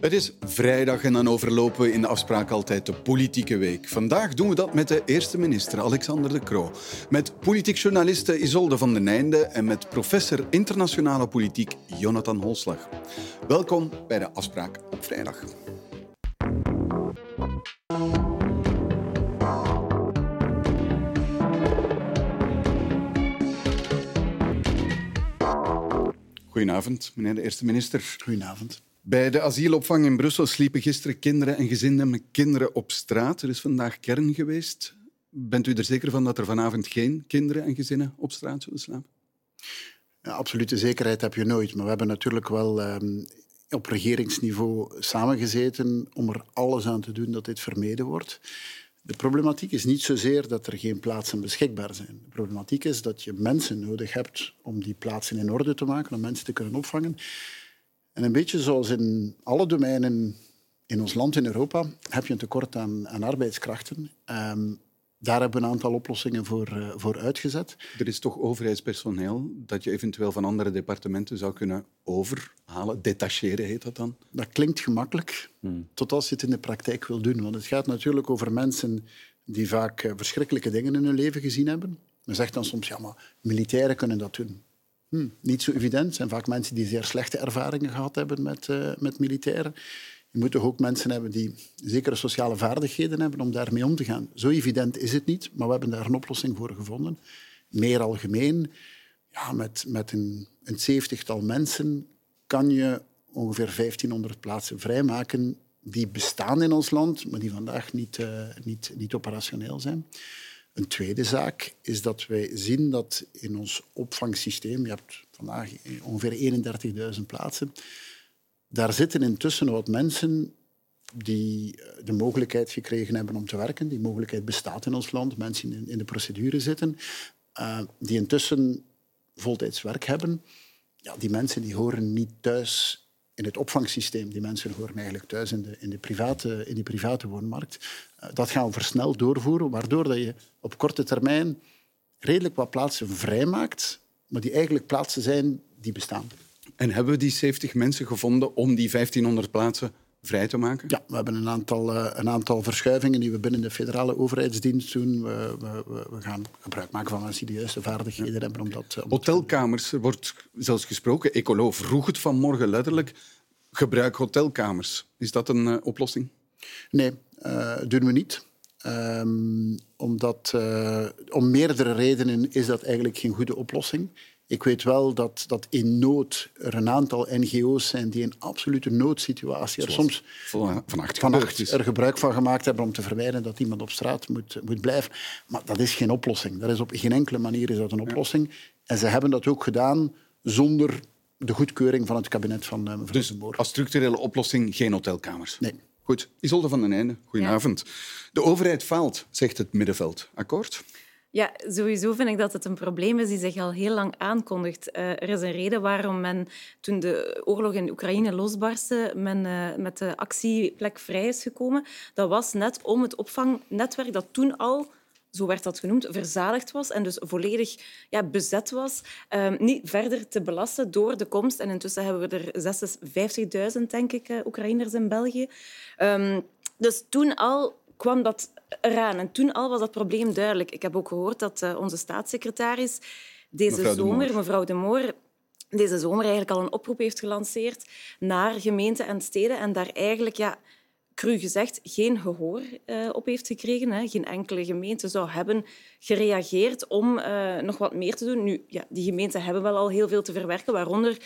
Het is vrijdag en dan overlopen we in de afspraak altijd de politieke week. Vandaag doen we dat met de eerste minister, Alexander de Croo. Met politiek journaliste Isolde van den Einde en met professor internationale politiek Jonathan Holslag. Welkom bij de afspraak op vrijdag. Goedenavond, meneer de eerste minister. Goedenavond. Bij de asielopvang in Brussel sliepen gisteren kinderen en gezinnen met kinderen op straat. Er is vandaag kern geweest. Bent u er zeker van dat er vanavond geen kinderen en gezinnen op straat zullen slapen? Ja, absolute zekerheid heb je nooit. Maar we hebben natuurlijk wel um, op regeringsniveau samengezeten om er alles aan te doen dat dit vermeden wordt. De problematiek is niet zozeer dat er geen plaatsen beschikbaar zijn. De problematiek is dat je mensen nodig hebt om die plaatsen in orde te maken, om mensen te kunnen opvangen. En een beetje zoals in alle domeinen in ons land, in Europa, heb je een tekort aan, aan arbeidskrachten. Um, daar hebben we een aantal oplossingen voor, uh, voor uitgezet. Er is toch overheidspersoneel dat je eventueel van andere departementen zou kunnen overhalen? Detacheren heet dat dan? Dat klinkt gemakkelijk, hmm. tot als je het in de praktijk wil doen. Want het gaat natuurlijk over mensen die vaak uh, verschrikkelijke dingen in hun leven gezien hebben. Men zegt dan soms, ja, maar militairen kunnen dat doen. Hm, niet zo evident. Het zijn vaak mensen die zeer slechte ervaringen gehad hebben met, uh, met militairen. Je moet toch ook mensen hebben die zekere sociale vaardigheden hebben om daarmee om te gaan. Zo evident is het niet, maar we hebben daar een oplossing voor gevonden. Meer algemeen, ja, met, met een, een zeventigtal mensen kan je ongeveer 1500 plaatsen vrijmaken die bestaan in ons land, maar die vandaag niet, uh, niet, niet operationeel zijn. Een tweede zaak is dat wij zien dat in ons opvangsysteem, je hebt vandaag ongeveer 31.000 plaatsen, daar zitten intussen wat mensen die eh, de mogelijkheid gekregen hebben om te werken. Die mogelijkheid bestaat in ons land. Mensen in, in de procedure zitten, uh, die intussen voltijds werk hebben. Ja, die mensen die horen niet thuis in het opvangsysteem. Die mensen horen eigenlijk thuis in de, in de, private, in de private woonmarkt. Uh, dat gaan we versneld doorvoeren, waardoor dat je op korte termijn redelijk wat plaatsen vrijmaakt, maar die eigenlijk plaatsen zijn die bestaan. En hebben we die 70 mensen gevonden om die 1500 plaatsen vrij te maken? Ja, we hebben een aantal, uh, een aantal verschuivingen die we binnen de federale overheidsdienst doen. We, we, we gaan gebruik maken van mensen die juiste vaardigheden ja. hebben. Om dat, om hotelkamers, er wordt zelfs gesproken. Ecolo vroeg het vanmorgen letterlijk. Gebruik hotelkamers. Is dat een uh, oplossing? Nee, uh, doen we niet. Um, omdat, om meerdere redenen is dat eigenlijk geen goede oplossing. Ik weet wel dat, dat in nood er een aantal NGO's zijn die in absolute noodsituatie er soms vannacht, vannacht er gebruik van gemaakt hebben om te verwijden dat iemand op straat moet, moet blijven. Maar dat is geen oplossing. Dat is op geen enkele manier is dat een oplossing. En ze hebben dat ook gedaan zonder de goedkeuring van het kabinet van uh, mevrouw dus de Boer. als structurele oplossing geen hotelkamers? Nee. Goed. Isolde van den Einde, goedenavond. Ja. De overheid faalt, zegt het middenveld. Akkoord? Ja, sowieso vind ik dat het een probleem is die zich al heel lang aankondigt. Uh, er is een reden waarom men, toen de oorlog in Oekraïne losbarstte, men uh, met de actieplek vrij is gekomen. Dat was net om het opvangnetwerk dat toen al zo werd dat genoemd, verzadigd was en dus volledig ja, bezet was, um, niet verder te belasten door de komst. En intussen hebben we er 56.000, denk ik, uh, Oekraïners in België. Um, dus toen al kwam dat eraan. En toen al was dat probleem duidelijk. Ik heb ook gehoord dat uh, onze staatssecretaris deze mevrouw zomer, de mevrouw De Moor, deze zomer eigenlijk al een oproep heeft gelanceerd naar gemeenten en steden en daar eigenlijk, ja, cru gezegd, geen gehoor uh, op heeft gekregen. Hè. Geen enkele gemeente zou hebben gereageerd om uh, nog wat meer te doen. Nu, ja, die gemeenten hebben wel al heel veel te verwerken, waaronder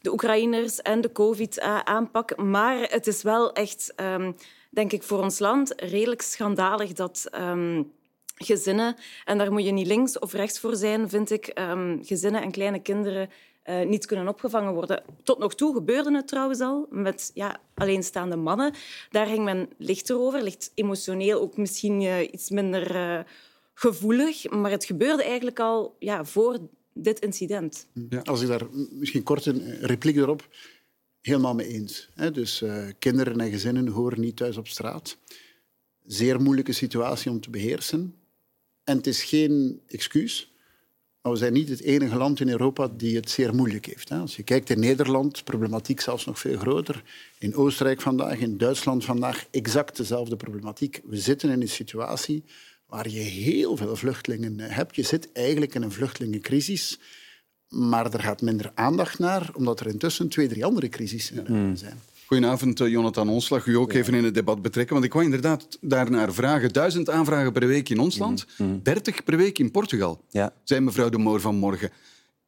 de Oekraïners en de COVID-aanpak. Maar het is wel echt... Um, denk ik, voor ons land redelijk schandalig dat um, gezinnen, en daar moet je niet links of rechts voor zijn, vind ik, um, gezinnen en kleine kinderen uh, niet kunnen opgevangen worden. Tot nog toe gebeurde het trouwens al met ja, alleenstaande mannen. Daar ging men lichter over, ligt emotioneel ook misschien uh, iets minder uh, gevoelig. Maar het gebeurde eigenlijk al ja, voor dit incident. Ja, als ik daar misschien kort een repliek erop helemaal mee eens. Dus uh, kinderen en gezinnen horen niet thuis op straat. Zeer moeilijke situatie om te beheersen. En het is geen excuus, maar we zijn niet het enige land in Europa die het zeer moeilijk heeft. Als je kijkt in Nederland, problematiek zelfs nog veel groter. In Oostenrijk vandaag, in Duitsland vandaag, exact dezelfde problematiek. We zitten in een situatie waar je heel veel vluchtelingen hebt. Je zit eigenlijk in een vluchtelingencrisis, maar er gaat minder aandacht naar, omdat er intussen twee, drie andere crisissen hmm. zijn. Goedenavond, eh, Jonathan Onslag. U ook even in het debat betrekken. Want ik wou inderdaad daarnaar vragen. Duizend aanvragen per week in ons mhm, land, mhm. dertig per week in Portugal, ja. zei mevrouw de Moor vanmorgen.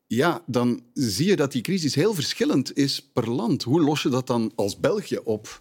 Ja, dan zie je dat die crisis heel verschillend is per land. Hoe los je dat dan als België op?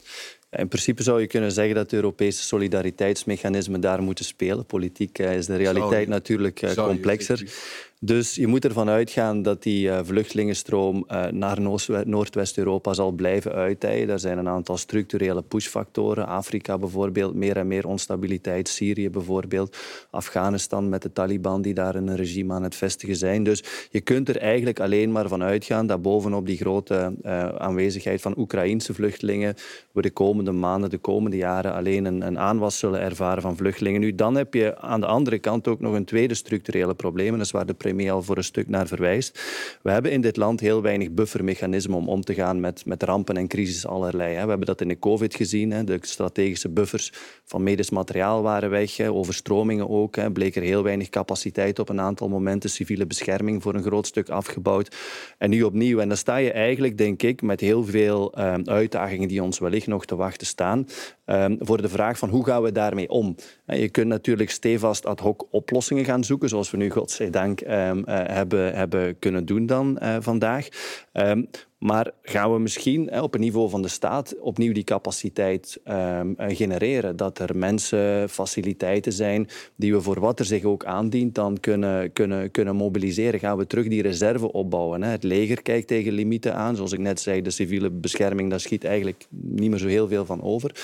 In principe zou je kunnen zeggen dat de Europese solidariteitsmechanismen daar moeten spelen. Politiek eh, is de realiteit natuurlijk eh, complexer. Dus je moet ervan uitgaan dat die uh, vluchtelingenstroom uh, naar Noordwest-Europa zal blijven uitdijen. Er zijn een aantal structurele pushfactoren. Afrika bijvoorbeeld, meer en meer onstabiliteit. Syrië bijvoorbeeld. Afghanistan met de Taliban die daar een regime aan het vestigen zijn. Dus je kunt er eigenlijk alleen maar van uitgaan dat bovenop die grote uh, aanwezigheid van Oekraïnse vluchtelingen we de komende maanden, de komende jaren alleen een, aanwas zullen ervaren van vluchtelingen. Nu, dan heb je aan de andere kant ook nog een tweede structurele probleem. dat is waar de premier al voor een stuk naar verwijst. We hebben in dit land heel weinig buffermechanismen om om te gaan met, met rampen en crisis allerlei. We hebben dat in de COVID gezien. De strategische buffers van medisch materiaal waren weg. Overstromingen ook. Bleek er heel weinig capaciteit op een aantal momenten. Civiele bescherming voor een groot stuk afgebouwd. En nu opnieuw. En dan sta je eigenlijk, denk ik, met heel veel ehm, uitdagingen die ons wellicht nog te wachten staan. Ehm, voor de vraag van hoe gaan we daarmee om. Je kunt natuurlijk stevast ad hoc oplossingen gaan zoeken, zoals we nu godzijdank um, hebben, hebben kunnen doen dan uh, vandaag. Um, maar gaan we misschien op het niveau van de staat opnieuw die capaciteit um, genereren? Dat er mensen, faciliteiten zijn die we voor wat er zich ook aandient dan kunnen, kunnen, kunnen mobiliseren. Gaan we terug die reserve opbouwen? Hè? Het leger kijkt tegen limieten aan. Zoals ik net zei, de civiele bescherming, daar schiet eigenlijk niet meer zo heel veel van over.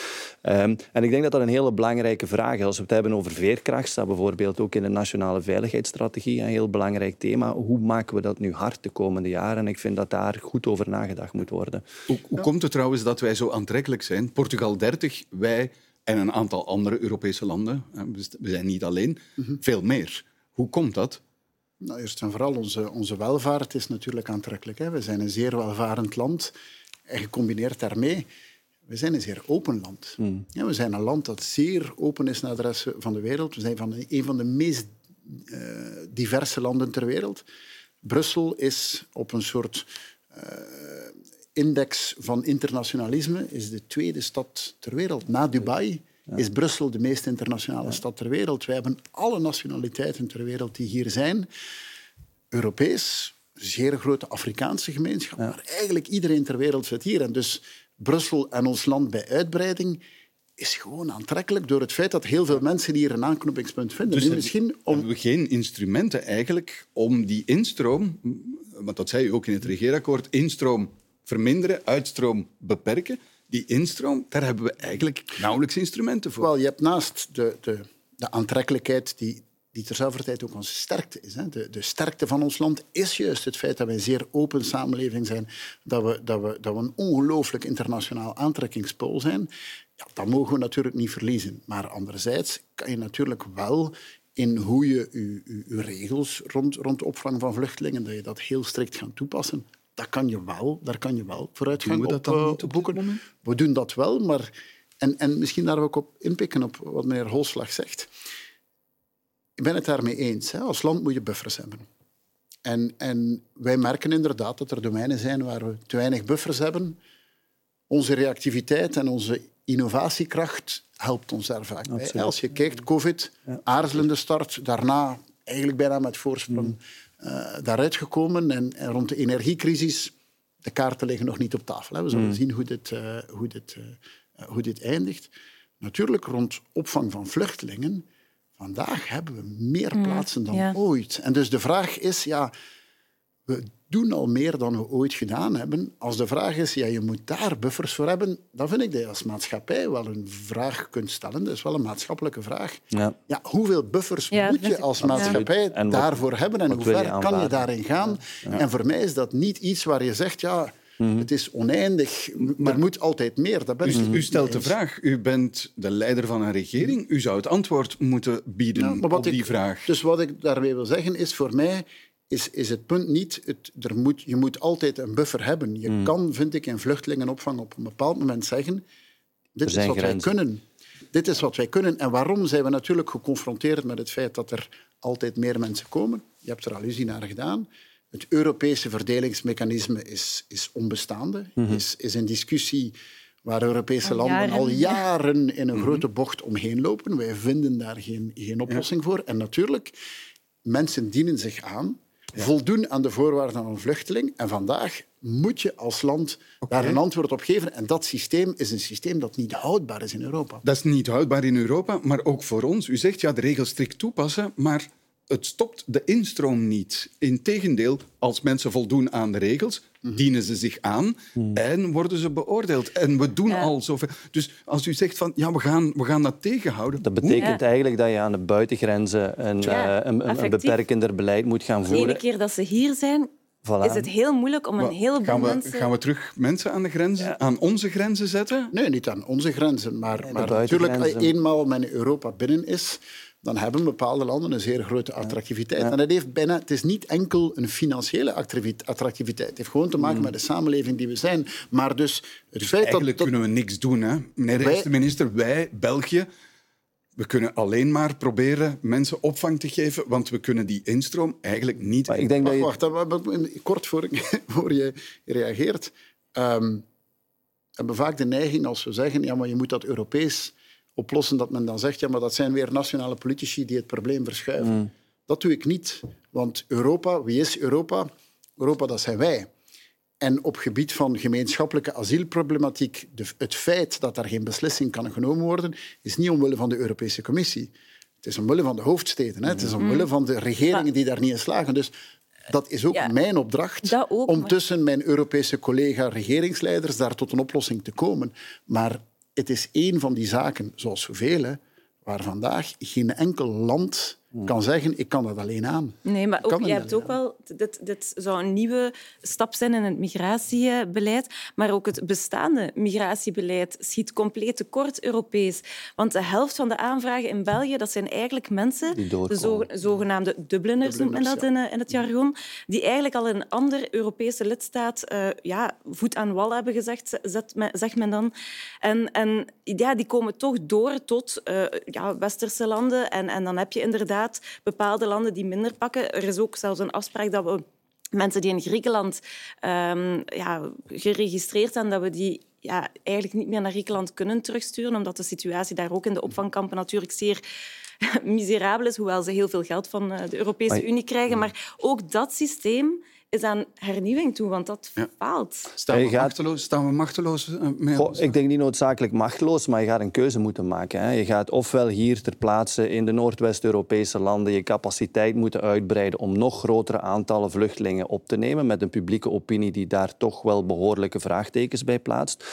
Um, en ik denk dat dat een hele belangrijke vraag is. Als we het hebben over veerkracht, staat bijvoorbeeld ook in de nationale veiligheidsstrategie een heel belangrijk thema. Hoe maken we dat nu hard de komende jaren? En ik vind dat daar goed over nagedacht moet worden. Hoe, hoe komt het trouwens dat wij zo aantrekkelijk zijn? Portugal 30, wij en een aantal andere Europese landen, we zijn niet alleen, mhm. veel meer. Hoe komt dat? Nou, eerst en vooral, onze, onze welvaart is natuurlijk aantrekkelijk. Hè. We zijn een zeer welvarend land. En gecombineerd daarmee, we zijn een zeer open land. Hmm. Ja, we zijn een land dat zeer open is naar de rest van de wereld. We zijn van een van de meest uh, diverse landen ter wereld. Brussel is op een soort index van internationalisme is de tweede stad ter wereld. Na Dubai is Brussel de meest internationale stad ter wereld. Wij hebben alle nationaliteiten ter wereld die hier zijn. Europees, zeer grote Afrikaanse gemeenschap, maar eigenlijk iedereen ter wereld zit hier. En dus Brussel en ons land bij uitbreiding is gewoon aantrekkelijk door het feit dat heel veel mensen hier een aanknopingspunt vinden. Dus misschien om... hebben we geen instrumenten eigenlijk om die instroom, want dat zei u ook in het regeerakkoord, instroom verminderen, uitstroom beperken. Die instroom, daar hebben we eigenlijk nauwelijks instrumenten voor. Wel, je hebt naast de, de, de aantrekkelijkheid die, die terzelfde tijd ook onze sterkte is. Hè. De, de, sterkte van ons land is juist het feit dat wij een zeer open samenleving zijn, dat we, dat we, dat we een ongelooflijk internationaal aantrekkingspool zijn. Ja, dat mogen we natuurlijk niet verliezen. Maar anderzijds kan je natuurlijk wel in hoe je je, regels rond, rond opvang van vluchtelingen, dat je dat heel strikt gaat toepassen. Dat kan je wel, daar kan je wel vooruitgang doen we dat op, dan niet op boeken. We doen dat wel, maar... En, en misschien daar ook op inpikken op wat meneer Holslag zegt. Ik ben het daarmee eens. Hè. Als land moet je buffers hebben. En, en wij merken inderdaad dat er domeinen zijn waar we te weinig buffers hebben. Onze reactiviteit en onze innovatiekracht helpt ons daar vaak bij. Als je kijkt, COVID, aarzelende start, daarna eigenlijk bijna met voorsprong mm. uh, daaruit gekomen. En, en, rond de energiecrisis, de kaarten liggen nog niet op tafel. Hè. We zullen mm. zien hoe dit, uh, hoe, dit, uh, hoe dit eindigt. Natuurlijk, rond opvang van vluchtelingen Vandaag hebben we meer mm, plaatsen dan ooit. En dus de vraag is, ja, we doen al meer dan we ooit gedaan hebben. Als de vraag is, ja, je moet daar buffers voor hebben, dan vind ik dat je als maatschappij wel een vraag kunt stellen. Dat is wel een maatschappelijke vraag. Ja. ja hoeveel buffers moet je als maatschappij daarvoor hebben en hoe ver kan je daarin gaan? En voor mij is dat niet iets waar je zegt, ja, Mhm. Het is oneindig. Maar er moet altijd meer. Dat u, u stelt de vraag. U bent de leider van een regering. U zou het antwoord moeten bieden op die vraag. Dus wat ik daarmee wil zeggen is voor mij is, is het punt niet... Het, er moet, je moet altijd een buffer hebben. Je hmm. kan, vind ik, in vluchtelingenopvang op een bepaald moment zeggen... Dit is wat wij kunnen. Dit is wat wij kunnen. En waarom zijn we natuurlijk geconfronteerd met het feit dat er altijd meer mensen komen? Je hebt er allusie naar gedaan. Het Europese verdelingsmechanisme is, is onbestaande, mhm. is, is een discussie waar Europese landen al jaren in een mhm. grote bocht omheen lopen. Wij vinden daar geen, geen oplossing voor. En natuurlijk, mensen dienen zich aan, voldoen aan de voorwaarden van een vluchteling. En vandaag moet je als land daar een antwoord op geven. En dat systeem is een systeem dat niet houdbaar is in Europa. Dat is niet houdbaar in Europa, maar ook voor ons. U zegt ja, de regels strikt toepassen, maar het stopt de instroom niet. Integendeel, als mensen voldoen aan de regels, mhm. dienen ze zich aan mhm. en worden ze beoordeeld. En we doen al zoveel. Dus als u zegt van ja, we gaan, we gaan dat tegenhouden. Dat betekent eigenlijk dat je aan de buitengrenzen een, uh, een, een, beperkender beleid moet gaan voeren. De keer dat ze hier zijn, Voilà. is het heel moeilijk om een heleboel gaan we, mensen... Gaan we terug mensen aan, de grenzen, aan onze grenzen zetten? Nee, niet aan onze grenzen. Maar, maar natuurlijk, eenmaal men Europa binnen is, dan hebben bepaalde landen een zeer grote attractiviteit. En dat heeft bijna, het is niet enkel een financiële attractiviteit. Het heeft gewoon te maken mm. met de samenleving die we zijn. Maar dus het dus feit eigenlijk dat, kunnen we niks doen. Hè? Meneer de eerste minister, wij, België, we kunnen alleen maar proberen mensen opvang te geven, want we kunnen die instroom eigenlijk niet... Maar ik denk wacht, dat je... wacht, kort voor, voor je reageert. Um, we hebben vaak de neiging als we zeggen, ja, maar je moet dat Europees oplossen dat men dan zegt, ja, maar dat zijn weer nationale politici die het probleem verschuiven. Mm. Dat doe ik niet, want Europa, wie is Europa? Europa, dat zijn wij. En op gebied van gemeenschappelijke asielproblematiek, de, het feit dat daar geen beslissing kan genomen worden, is niet omwille van de Europese Commissie. Het is omwille van de hoofdsteden. Hè. Het is omwille mm. van de regeringen die daar niet in slagen. Dus dat is ook mijn opdracht om tussen mijn Europese collega-regeringsleiders daar tot een oplossing te komen. Maar het is één van die zaken, zoals zoveel, waar vandaag geen enkel land kan zeggen, ik kan dat alleen aan. Nee, maar ook, je hebt ook wel... Dit, dit zou een nieuwe stap zijn in het migratiebeleid, maar ook het bestaande migratiebeleid schiet compleet tekort Europees. Want de helft van de aanvragen in België, dat zijn eigenlijk mensen, de zogenaamde Dubliners, noemt men dat in, eh, in, het jargon, die eigenlijk al in een andere Europese lidstaat uh, ja, voet aan wal hebben gezegd, zegt men dan. En, en ja, die komen toch door tot uh, ja, westerse landen en, en dan heb je inderdaad bepaalde landen die minder pakken. Er is ook zelfs een afspraak dat we mensen die in Griekenland um, ja, geregistreerd zijn, dat we die ja, eigenlijk niet meer naar Griekenland kunnen terugsturen, omdat de situatie daar ook in de opvangkampen natuurlijk zeer miserabel is, hoewel ze heel veel geld van eh, de Europese Unie krijgen. Maar ook dat systeem is aan hernieuwing toe, want dat faalt. Staan we, machteloos, staan we machteloos eh, Goh, Ik denk niet noodzakelijk machteloos, maar je gaat een keuze moeten maken. Hè. Je gaat ofwel hier ter plaatse in de Noordwest-Europese landen je capaciteit moeten uitbreiden om nog grotere aantallen vluchtelingen op te nemen, met een publieke opinie die daar toch wel behoorlijke vraagtekens bij plaatst.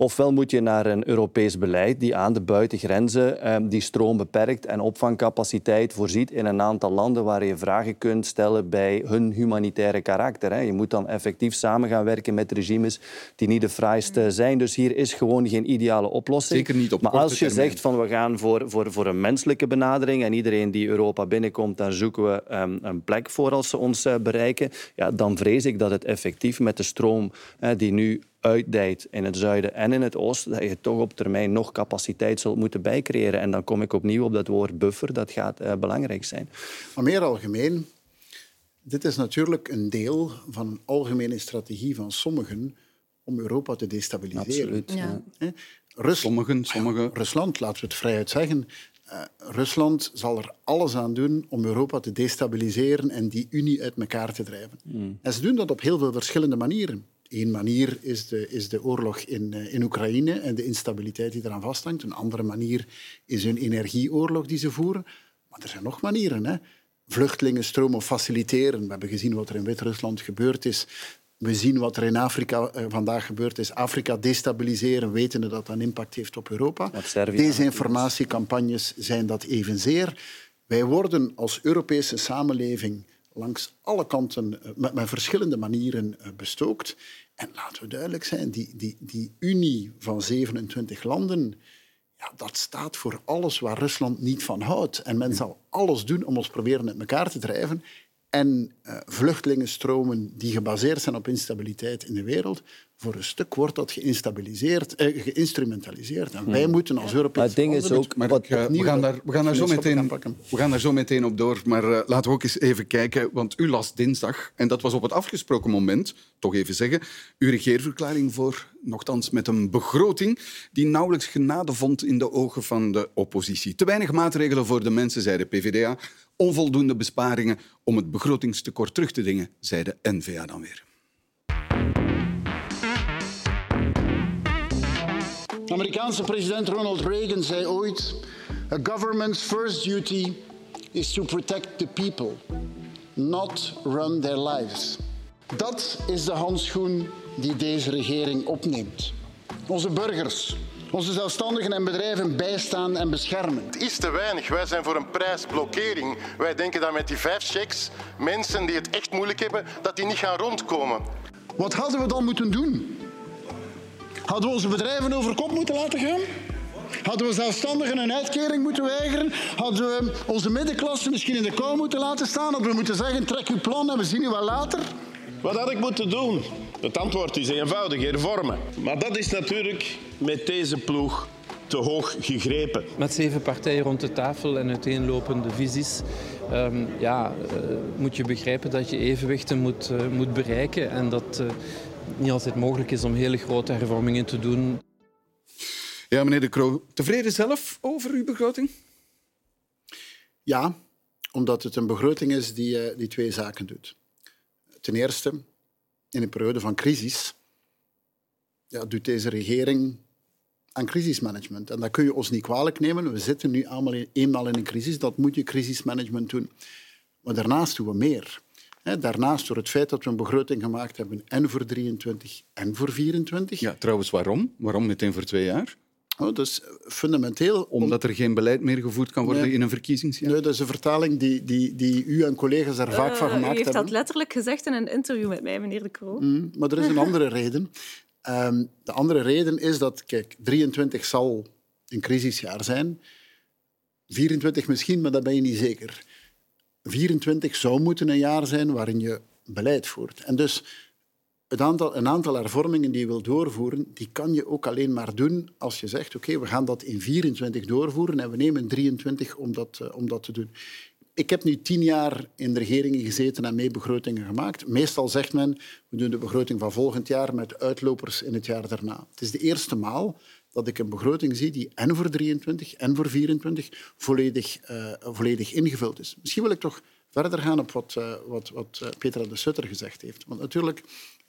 Ofwel moet je naar een Europees beleid die aan de buitengrenzen ehm, die stroom beperkt en opvangcapaciteit voorziet in een aantal landen waar je vragen kunt stellen bij hun humanitaire karakter. Hè. Je moet dan effectief samen gaan werken met regimes die niet de fraaiste zijn. Dus hier is gewoon geen ideale oplossing. Zeker niet op Maar als je zegt van we gaan voor, voor, voor een menselijke benadering en iedereen die Europa binnenkomt, daar zoeken we um, een plek voor als ze ons uh, bereiken, ja, dan vrees ik dat het effectief met de stroom uh, die nu uitdijt in het zuiden en in het oosten, dat je toch op termijn nog capaciteit zult moeten bijcreëren. En dan kom ik opnieuw op dat woord buffer, dat gaat uh, belangrijk zijn. Maar meer algemeen, dit is natuurlijk een deel van een algemene strategie van sommigen om Europa te destabiliseren. Absoluut. Ja. Rus sommigen, sommigen. Rusland, laten we het vrijuit zeggen, uh, Rusland zal er alles aan doen om Europa te destabiliseren en die Unie uit elkaar te drijven. Mm. En ze doen dat op heel veel verschillende manieren. Eén manier is de, is de oorlog in, uh, in Oekraïne en de instabiliteit die eraan vasthangt. Een andere manier is hun energieoorlog die ze voeren. Maar er zijn nog manieren. Hè. Vluchtelingenstromen faciliteren. We hebben gezien wat er in Wit-Rusland gebeurd is. We zien wat er in Afrika uh, vandaag gebeurd is. Afrika destabiliseren, wetende dat dat een impact heeft op Europa. Deze informatiecampagnes zijn dat evenzeer. Wij worden als Europese samenleving langs alle kanten eh, met, met verschillende manieren eh, bestookt. En laten we duidelijk zijn, die, die, die Unie van 27 landen, ja, dat staat voor alles waar Rusland niet van houdt. En men zal alles doen om ons proberen met elkaar te drijven. En uh, vluchtelingenstromen die gebaseerd zijn op instabiliteit in de wereld, voor een stuk wordt dat geïnstabiliseerd, eh, geïnstrumentaliseerd. En wij hmm. moeten als Europese Maar ding is ook... Maar wat, we, gaan daar, we, gaan daar zo meteen, we gaan daar zo meteen op door. Maar uh, laten we ook eens even kijken, want u las dinsdag, en dat was op het afgesproken moment, toch even zeggen, uw regeerverklaring voor, nogthans met een begroting die nauwelijks genade vond in de ogen van de oppositie. Te weinig maatregelen voor de mensen, zei de PvdA. Onvoldoende besparingen om het begrotingstekort terug te dringen, zei de N-VA dan weer. Amerikaanse president Ronald Reagan zei ooit: A government's first duty is to protect the people, not run their lives. Dat is de handschoen die deze regering opneemt. Onze burgers, onze zelfstandigen en bedrijven bijstaan en beschermen. Het is te weinig. Wij zijn voor een prijsblokkering. Wij denken dat met die vijf checks mensen die het echt moeilijk hebben, dat die niet gaan rondkomen. Wat hadden we dan moeten doen? Hadden we onze bedrijven over kop moeten laten gaan? Hadden we zelfstandigen een uitkering moeten weigeren? Hadden we onze middenklasse misschien in de kou moeten laten staan? Hadden we moeten zeggen, trek uw plan en we zien u wel later? Wat had ik moeten doen? Het antwoord is eenvoudig, hervormen. Maar dat is natuurlijk met deze ploeg te hoog gegrepen. Met zeven partijen rond de tafel en uiteenlopende visies um, ja, uh, moet je begrijpen dat je evenwichten moet, uh, moet bereiken en dat uh, niet altijd mogelijk is om hele grote hervormingen te doen. Ja, meneer De Croo, tevreden zelf over uw begroting? Ja, omdat het een begroting is die, die twee zaken doet. Ten eerste, in een periode van crisis ja, doet deze regering aan crisismanagement. En dat kun je ons niet kwalijk nemen. We zitten nu allemaal eenmaal in een crisis. Dat moet je crisismanagement doen. Maar daarnaast doen we meer. Daarnaast door het feit dat we een begroting gemaakt hebben en voor 23 en voor 24. Ja, trouwens, waarom? Waarom meteen voor twee jaar? Oh, dus fundamenteel... Omdat er geen beleid meer gevoerd kan worden in een verkiezingsjaar? Nee, dat is een vertaling die, die, die u en collega's er vaak van gemaakt hebben. U heeft dat letterlijk gezegd in een interview met mij, meneer De Croo. Mm, maar er is een andere reden. Um, de andere reden is dat, kijk, 23 zal een crisisjaar zijn. 24 misschien, maar dat ben je niet zeker. 24 zou moeten een jaar zijn waarin je beleid voert. En dus aantal, een aantal hervormingen die je wil doorvoeren, die kan je ook alleen maar doen als je zegt, oké, we gaan dat in 24 doorvoeren en we nemen 23 om dat, uh, om dat te doen. Ik heb nu tien jaar in de regeringen gezeten en mee begrotingen gemaakt. Meestal zegt men, we doen de begroting van volgend jaar met uitlopers in het jaar daarna. Het is de eerste maal dat ik een begroting zie die en voor 23 en voor 24 volledig, uh, volledig ingevuld is. Misschien wil ik toch verder gaan op wat, uh, wat, wat Petra de Sutter gezegd heeft. Want natuurlijk.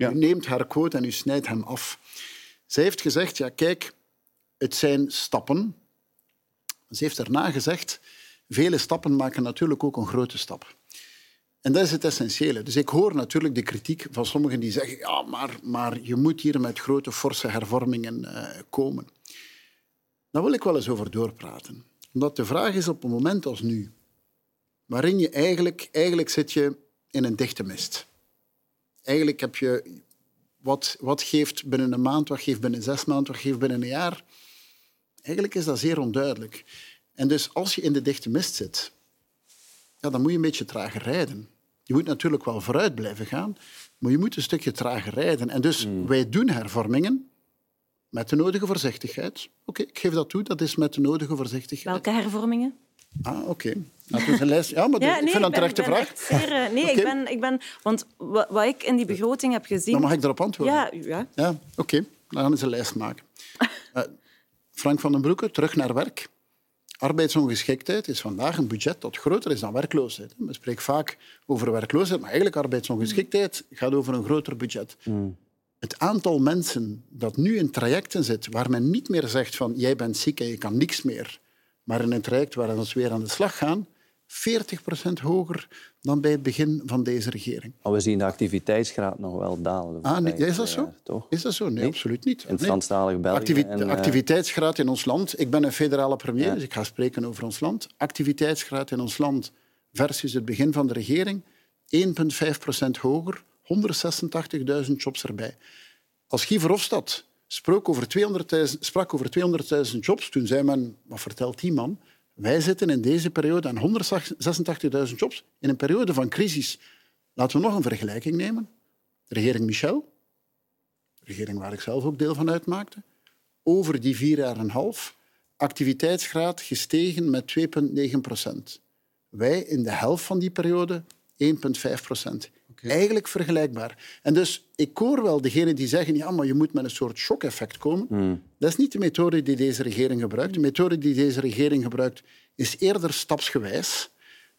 U neemt haar quote en u snijdt hem af. Zij heeft gezegd, ja kijk, het zijn stappen. Ze heeft daarna gezegd, vele stappen maken natuurlijk ook een grote stap. En dat is het essentiële. Dus ik hoor natuurlijk de kritiek van sommigen die zeggen ja, maar, maar je moet hier met grote, forse hervormingen uh, komen. Daar wil ik wel eens over doorpraten. Omdat de vraag is op een moment als nu, waarin je eigenlijk, eigenlijk zit je in een dichte mist. Eigenlijk heb je wat, wat geeft binnen een maand, wat geeft binnen zes maanden, wat geeft binnen een jaar. Eigenlijk is dat zeer onduidelijk. En dus als je in de dichte mist zit, ja, dan moet je een beetje trager rijden. Je moet natuurlijk wel vooruit blijven gaan, maar je moet een stukje trager rijden. En dus mm. wij doen hervormingen met de nodige voorzichtigheid. Oké, ik geef dat toe, dat is met de nodige voorzichtigheid. Welke hervormingen? Ah, oké. Okay. Een lijst. Ja, maar ja, nee, ik vind dat een terechte vraag. Zeer, uh, nee, okay. ik, ben, ik ben... Want wat, wat, ik in die begroting heb gezien... Dan mag ik daarop antwoorden? Ja. ja. ja Oké, okay. dan gaan we eens een lijst maken. uh, Frank van den Broeke, terug naar werk. Arbeidsongeschiktheid is vandaag een budget dat groter is dan werkloosheid. We spreken vaak over werkloosheid, maar eigenlijk arbeidsongeschiktheid gaat over een groter budget. Mm. Het aantal mensen dat nu in trajecten zit waar men niet meer zegt van jij bent ziek en je kan niks meer, maar in een traject waar we weer aan de slag gaan, 40% hoger dan bij het begin van deze regering. Maar we zien de activiteitsgraad nog wel dalen. Ah, nee, is dat zo? toch? Is dat zo? Nee, absoluut niet. In Franstalig België. Activi en, de eh, activiteitsgraad in ons land... Ik ben een federale premier, dus ik ga spreken over ons land. Activiteitsgraad in ons land versus het begin van de regering, 1,5% hoger, 186.000 jobs erbij. Als Guy Verhofstadt sprak over 200.000 jobs, toen zei men, wat vertelt die man? Wij zitten in deze periode aan 186.000 jobs in een periode van crisis. Laten we nog een vergelijking nemen. De regering Michel, de regering waar ik zelf ook deel van uitmaakte, over die vier jaar en een half activiteitsgraad gestegen met 2,9 procent. Wij in de helft van die periode 1,5 procent. Eigenlijk vergelijkbaar. En dus ik hoor wel degenen die zeggen ja, maar je moet met een soort shock-effect komen. Hmm. Dat is niet de methode die deze regering gebruikt. De methode die deze regering gebruikt is eerder stapsgewijs.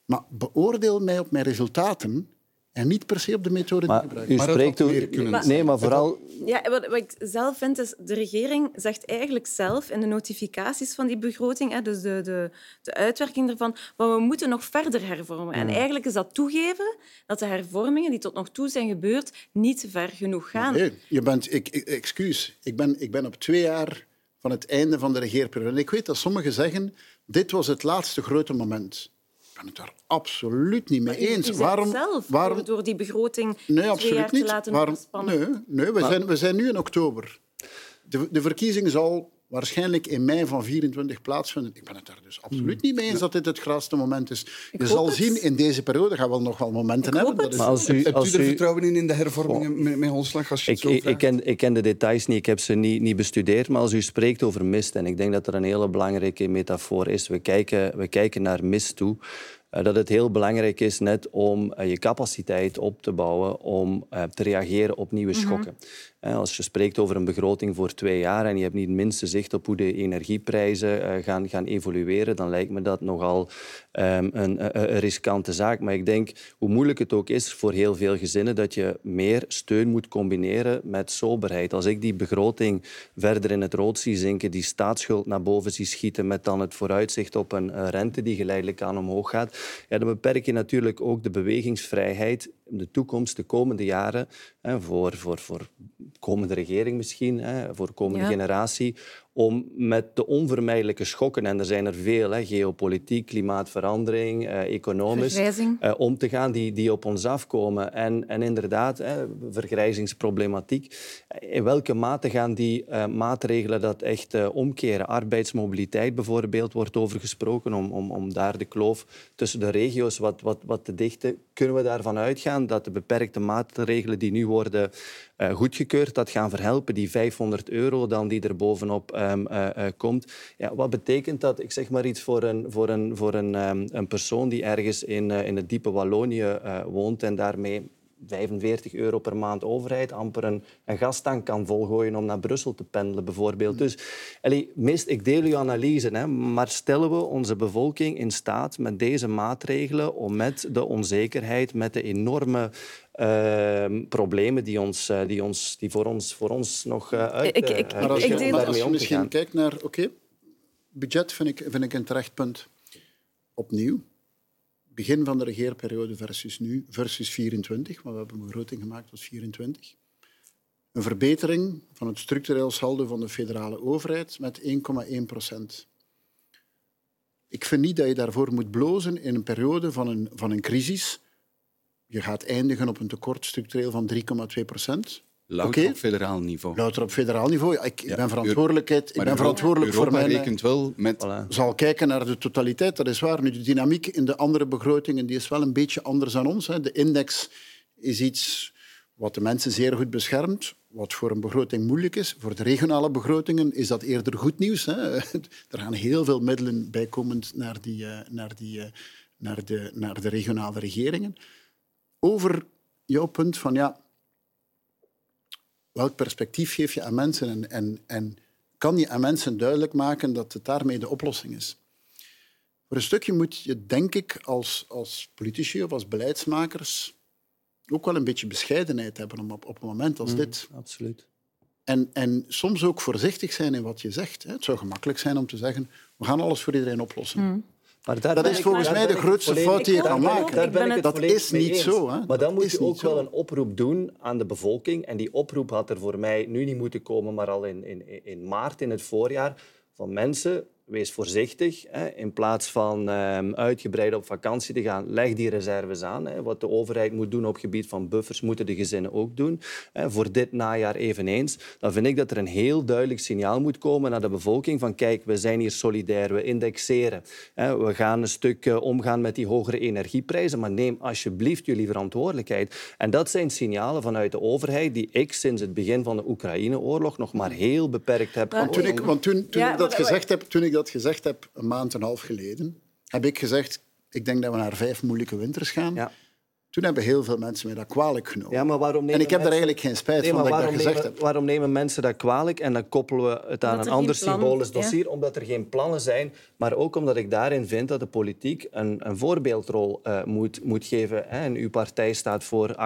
Maar beoordeel mij op mijn resultaten en niet per se op de methode die gebruikt. U spreekt over... Nee, maar vooral... Ja, wat, wat, ik zelf vind, is de regering zegt eigenlijk zelf in de notificaties van die begroting, hè, dus de, de, de uitwerking ervan, maar we moeten nog verder hervormen. En eigenlijk is dat toegeven dat de hervormingen die tot nog toe zijn gebeurd niet ver genoeg gaan. Nee, je bent... Ik, ik, excuus, ik ben, ik ben op twee jaar van het einde van de regeerperiode. En ik weet dat sommigen zeggen, dit was het laatste grote moment ben het daar absoluut niet mee eens. U waarom, zelf, waarom, door die begroting nee, absoluut jaar niet. te laten waarom, Nee, nee we, zijn, we zijn nu in oktober. De, de verkiezing zal waarschijnlijk in mei van 24 plaatsvinden. Ik ben het daar dus absoluut hmm. niet mee eens dat dit het graagste moment is. je zal zien, in deze periode gaan we nog wel momenten hebben. Dat is... Maar als u, als Hebt u er vertrouwen in, in de hervormingen met, met Holslag? Als je ik, ik, ik, ken, ik ken de details niet, ik heb ze niet, niet bestudeerd. Maar als u spreekt over mist, en ik denk dat er een hele belangrijke metafoor is. We kijken, we kijken naar mist toe. Eh, dat het heel belangrijk is net om eh, je capaciteit op te bouwen om eh, te reageren op nieuwe mhm. schokken. Als je spreekt over een begroting voor twee jaar en je hebt niet het minste zicht op hoe de energieprijzen gaan, gaan evolueren, dan lijkt me dat nogal um, een, een, riskante zaak. Maar ik denk, hoe moeilijk het ook is voor heel veel gezinnen, dat je meer steun moet combineren met soberheid. Als ik die begroting verder in het rood zie zinken, die staatsschuld naar boven zie schieten met dan het vooruitzicht op een rente die geleidelijk aan omhoog gaat, ja, dan beperk je natuurlijk ook de bewegingsvrijheid in de toekomst, de komende jaren, voor, voor, voor komende regering misschien, voor de komende generatie, om met de onvermijdelijke schokken, en er zijn er veel, hè, geopolitiek, klimaatverandering, eh, economisch, eh, om te gaan die, die op ons afkomen. En, en inderdaad, hè, vergrijzingsproblematiek. In welke mate gaan die eh, maatregelen dat echt eh, omkeren? Arbeidsmobiliteit bijvoorbeeld wordt over gesproken, om, om, om daar de kloof tussen de regio's wat, wat, wat te dichten. Kunnen we daarvan uitgaan dat de beperkte maatregelen die nu worden uh, goedgekeurd, dat gaan verhelpen, die 500 euro dan die er bovenop um, uh, uh, komt. Ja, wat betekent dat? Ik zeg maar iets voor een, voor een, voor een, um, een persoon die ergens in, in het diepe Wallonië woont en daarmee 45 euro per maand overheid amper een, een gastank kan volgooien om naar Brussel te pendelen, bijvoorbeeld. Dus allee, mist, ik deel uw analyse, hè, maar stellen we onze bevolking in staat met deze maatregelen om met de onzekerheid, met de enorme uh, problemen die, ons, uh, die, ons, die voor, ons, voor ons nog uh, uit ik, ik, maar als je, ik als je misschien kijkt naar... Oké, okay, budget vind ik, vind ik een terecht punt. Opnieuw, begin van de regeerperiode versus nu, versus 24, want we hebben een begroting gemaakt tot 24. Een verbetering van het structureel saldo van de federale overheid met 1,1 procent. Ik vind niet dat je daarvoor moet blozen in een periode van een, van een crisis. Je gaat eindigen op een tekort structureel van 3,2 procent. Louter op federaal niveau. Louter op federaal niveau. Ja, ik, ben verantwoordelijkheid, ik ben verantwoordelijk voor mijn... rekent wel met... zal kijken naar de totaliteit, dat is waar. Nu, de dynamiek in de andere begrotingen die is wel een beetje anders dan ons. Hè. De index is iets wat de mensen zeer goed beschermt, wat voor een begroting moeilijk is. Voor de regionale begrotingen is dat eerder goed nieuws. Hè. Er gaan heel veel middelen bijkomend naar, die, eh, naar, die, eh, naar, de, naar de regionale regeringen. Over jouw punt van ja, welk perspectief geef je aan mensen en, en, en kan je aan mensen duidelijk maken dat het daarmee de oplossing is? Voor een stukje moet je, denk ik, als, als politici of als beleidsmakers ook wel een beetje bescheidenheid hebben om op, op een moment als mm, dit. Absoluut. En, en soms ook voorzichtig zijn in wat je zegt. Het zou gemakkelijk zijn om te zeggen, we gaan alles voor iedereen oplossen. Mm. Maar dat is volgens mij de grootste fout die je kan maken. dat is niet zo. Hè? Maar dan moet je ook wel een oproep doen aan de bevolking. En die oproep had er voor mij nu niet moeten komen, maar al in, in, in maart, in het voorjaar. Van mensen, wees voorzichtig. Hè. In plaats van um, uitgebreid op vakantie te gaan, leg die reserves aan. Hè. Wat de overheid moet doen op gebied van buffers, moeten de gezinnen ook doen. Hè. Voor dit najaar eveneens. Dan vind ik dat er een heel duidelijk signaal moet komen naar de bevolking van kijk, we zijn hier solidair, we indexeren. Hè. We gaan een stuk uh, omgaan met die hogere energieprijzen, maar neem alsjeblieft jullie verantwoordelijkheid. En dat zijn signalen vanuit de overheid die ik sinds het begin van de Oekraïne-oorlog nog maar heel beperkt heb. Want toen ik, want toen, toen ik dat gezegd heb, toen ik dat gezegd heb, een maand en een half geleden, heb ik gezegd, ik denk dat we naar vijf moeilijke winters gaan. Ja. Toen hebben heel veel mensen mij dat kwalijk genomen. Ja, maar waarom en ik heb er eigenlijk geen spijt van dat ik dat gezegd heb. Waarom nemen mensen dat kwalijk en dan koppelen we het aan een ander symbolisch dossier? Omdat er geen plannen zijn, maar ook omdat ik daarin vind dat de politiek een, een voorbeeldrol uh, moet, moet geven. Hè. En uw partij staat voor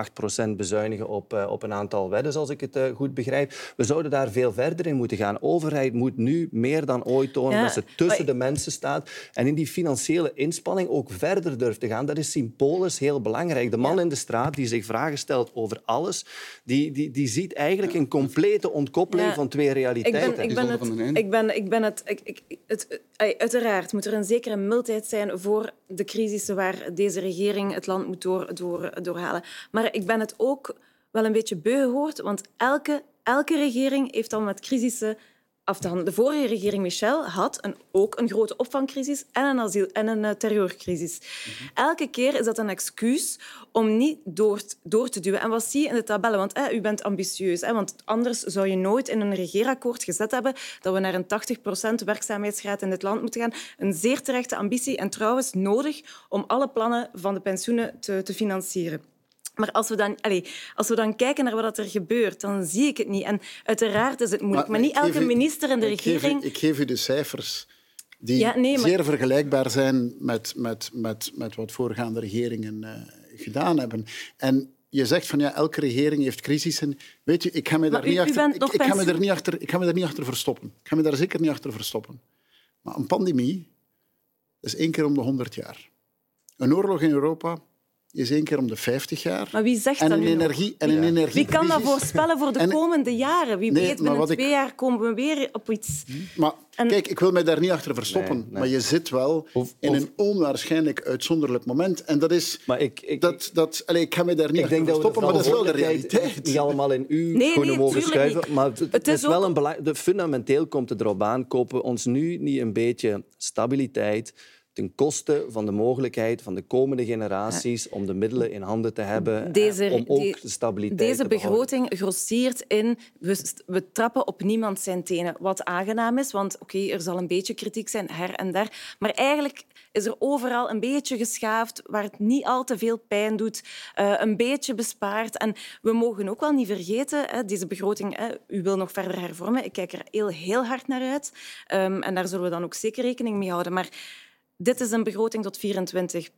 8% bezuinigen op, uh, op een aantal wedden, als ik het uh, goed begrijp. We zouden daar veel verder in moeten gaan. De overheid moet nu meer dan ooit tonen ja, dat ze tussen maar... de mensen staat en in die financiële inspanning ook verder durft te gaan. Dat is symbolisch heel belangrijk de man in de straat die zich vragen stelt over alles, die, die, die ziet eigenlijk een complete ontkoppeling van twee realiteiten. Ik ben, ik ben het, ik ben, ik ben het, ik, ik, het, uiteraard moet er een zekere mildheid zijn voor de crisissen waar deze regering het land moet door, door, doorhalen. Maar ik ben het ook wel een beetje beu gehoord, want elke, elke regering heeft al met crisissen de vorige regering Michel had een, ook een grote opvangcrisis en een, asiel, en een uh, terreurcrisis. Elke keer is dat een excuus om niet door, door te duwen. En wat zie je in de tabellen? Want eh, u bent ambitieus. Hè, want anders zou je nooit in een regeerakkoord gezet hebben dat we naar een 80% werkzaamheidsgraad in dit land moeten gaan. Een zeer terechte ambitie en trouwens nodig om alle plannen van de pensioenen te, te financieren. Maar als we, dan, allez, als we dan kijken naar wat er gebeurt, dan zie ik het niet. En uiteraard is het moeilijk. Maar, maar niet elke minister in de ik regering... Geef u, ik geef u de cijfers die ja, nee, maar... zeer vergelijkbaar zijn met, met, met, met wat voorgaande regeringen uh, gedaan hebben. En je zegt van ja, elke regering heeft crisissen. Weet je, ik ga me daar, niet, achter, ik, ik, ga me daar niet achter, ik ga me daar niet achter verstoppen. Ik ga me daar zeker niet achter verstoppen. Maar een pandemie is één keer om de honderd jaar. Een oorlog in Europa is één keer om de 50 jaar. Maar wie zegt en dat een energie, en een energie Wie kan dat voorspellen voor de komende jaren? Wie weet, binnen twee ik... jaar komen we weer op iets... Maar en... kijk, ik wil mij daar niet achter verstoppen, nee, nee. maar je zit wel of, in of... een onwaarschijnlijk uitzonderlijk moment. En dat is... Maar ik, ik, dat, dat, allez, ik ga mij daar niet achter verstoppen, maar dat is wel de realiteit. Niet allemaal in uw nee, schoenen mogen schuiven, niet. maar het, het is, is wel een belangrijk... Fundamenteel komt het erop aan, kopen we ons nu niet een beetje stabiliteit ten koste van de mogelijkheid van de komende generaties om de middelen in handen te hebben deze, om ook de stabiliteit Deze begroting grossiert in... We, we, trappen op niemand zijn tenen, wat aangenaam is, want oké, okay, er zal een beetje kritiek zijn her en daar, maar eigenlijk is er overal een beetje geschaafd waar het niet al te veel pijn doet, uh, een beetje bespaard. En we mogen ook wel niet vergeten, hè, deze begroting, hè, u wil nog verder hervormen. Ik kijk er heel, heel hard naar uit. Um, en daar zullen we dan ook zeker rekening mee houden. Maar dit is een begroting tot 24.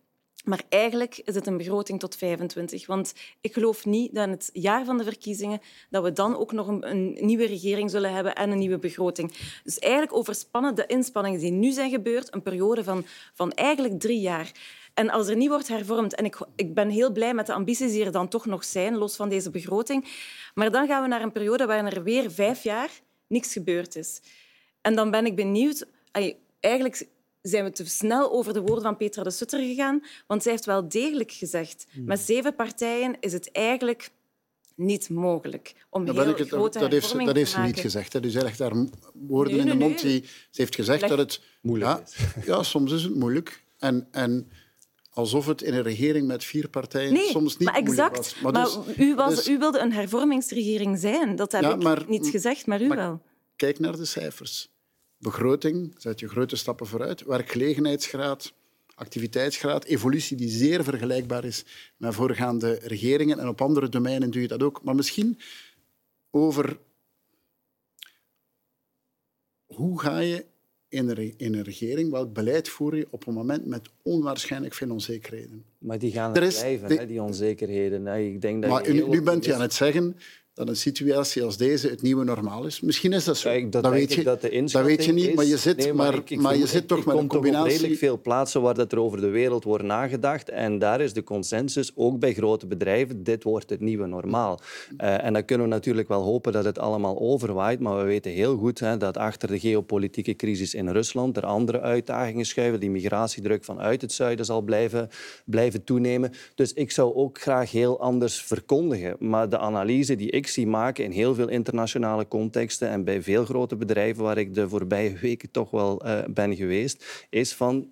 Maar eigenlijk is het een begroting tot 25. Want ik geloof niet dat in het jaar van de verkiezingen dat we dan ook nog een, een, nieuwe regering zullen hebben en een nieuwe begroting. Dus eigenlijk overspannen de inspanningen die nu zijn gebeurd, een periode van, van eigenlijk drie jaar. En als er niet wordt hervormd, en ik, ik ben heel blij met de ambities die er dan toch nog zijn, los van deze begroting, maar dan gaan we naar een periode waarin er weer vijf jaar niks gebeurd is. En dan ben ik benieuwd... Eigenlijk zijn we te snel over de woorden van Petra de Sutter gegaan. Want zij heeft wel degelijk gezegd, hmm. met zeven partijen is het eigenlijk niet mogelijk om heel het, grote dat, heeft, dat heeft ze niet gezegd. Hè. Dus zij legt daar woorden nee, in de nee, mond. Die, ze heeft gezegd Leg... dat het... Moeilijk ja, is. Ja, soms is het moeilijk. En, en alsof het in een regering met vier partijen nee, soms niet maar exact. was. Maar, maar dus, u, was, dus, u wilde een hervormingsregering zijn. Dat heb ja, ik niet gezegd, maar u maar wel. Kijk naar de cijfers begroting, zet je grote stappen vooruit. Werkgelegenheidsgraad, activiteitsgraad, evolutie die zeer vergelijkbaar is met voorgaande regeringen. En op andere domeinen doe je dat ook. Maar misschien over hoe ga je in een, regering, welk beleid voer je op een moment met onwaarschijnlijk veel onzekerheden? Maar die gaan er blijven, die, hè, die onzekerheden. Ik denk dat maar nu bent je aan het zeggen dat een situatie als deze het nieuwe normaal is. Misschien is dat zo. Kijk, dat, dat weet je, dat, de dat weet je niet, is. maar je zit, nee, maar, ik, ik maar je zit toch met een combinatie... redelijk veel plaatsen waar dat er over de wereld wordt nagedacht. En daar is de consensus, ook bij grote bedrijven, dit wordt het nieuwe normaal. Uh, en dan kunnen we natuurlijk wel hopen dat het allemaal overwaait, maar we weten heel goed hè, dat achter de geopolitieke crisis in Rusland er andere uitdagingen schuiven. Die migratiedruk vanuit het zuiden zal blijven, blijven toenemen. Dus ik zou ook graag heel anders verkondigen. Maar de analyse die ik zie maken in heel veel internationale contexten en bij veel grote bedrijven waar ik de voorbije weken toch wel uh, ben geweest, is van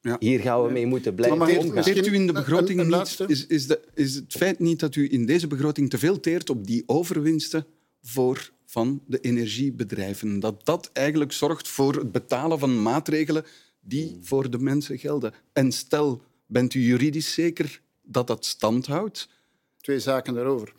ja. Hier gaan we mee moeten blijven maar omgaan. Teert u in de begroting een, een niet, is, is, de, is het feit niet dat u in deze begroting te veel teert op die overwinsten voor van de energiebedrijven? Dat dat eigenlijk zorgt voor het betalen van maatregelen die voor de mensen gelden. En stel, bent u juridisch zeker dat dat stand houdt? Twee zaken daarover.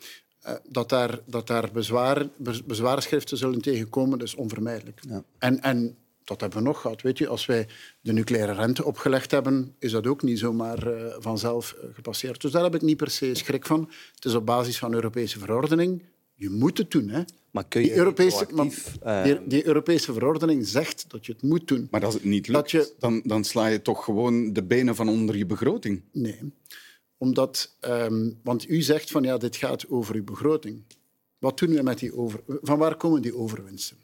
Uh, dat daar, dat daar bezwaar, bezwaarschriften zullen tegenkomen, dat is onvermijdelijk. Ja. En, en dat hebben we nog gehad. Weet je, als wij de nucleaire rente opgelegd hebben, is dat ook niet zomaar uh, vanzelf uh, gepasseerd. Dus daar heb ik niet per se schrik van. Het is op basis van Europese verordening. Je moet het doen. Hè. Maar kun je die Europese, maar, die, die, Europese verordening zegt dat je het moet doen. Maar als het niet lukt, je... dan, dan sla je toch gewoon de benen van onder je begroting? Nee omdat, um, want u zegt van ja, dit gaat over uw begroting. Wat doen we met die over... Van waar komen die overwinsten?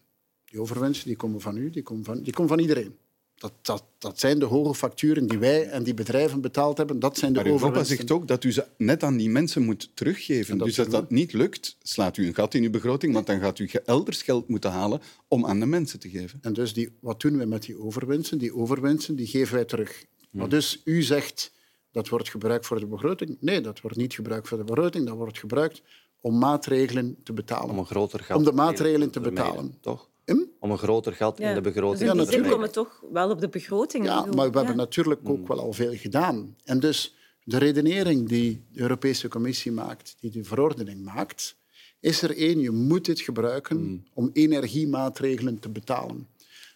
Die overwinsten die komen van u, die komen van, die komen van iedereen. Dat, dat, dat zijn de hoge facturen die wij en die bedrijven betaald hebben. Dat zijn de maar. Maar zegt ook dat u ze net aan die mensen moet teruggeven. Dus als dat niet lukt, slaat u een gat in uw begroting, want dan gaat u elders geld moeten halen om aan de mensen te geven. En dus die, wat doen we met die overwinsten? Die overwinsten die geven wij terug. Maar dus u zegt dat wordt gebruikt voor de begroting. Nee, dat wordt niet gebruikt voor de begroting. Dat wordt gebruikt om maatregelen te betalen. Om een groter gat Om de maatregelen te betalen. Toch? Hm? Om een groter gat ja. in de begroting dus in te die komen toch wel op de begroting. Ja, maar we hebben natuurlijk ook wel al veel gedaan. En dus de redenering die de Europese Commissie maakt, die de verordening maakt, is er één, je moet dit gebruiken mm. om energiemaatregelen te betalen.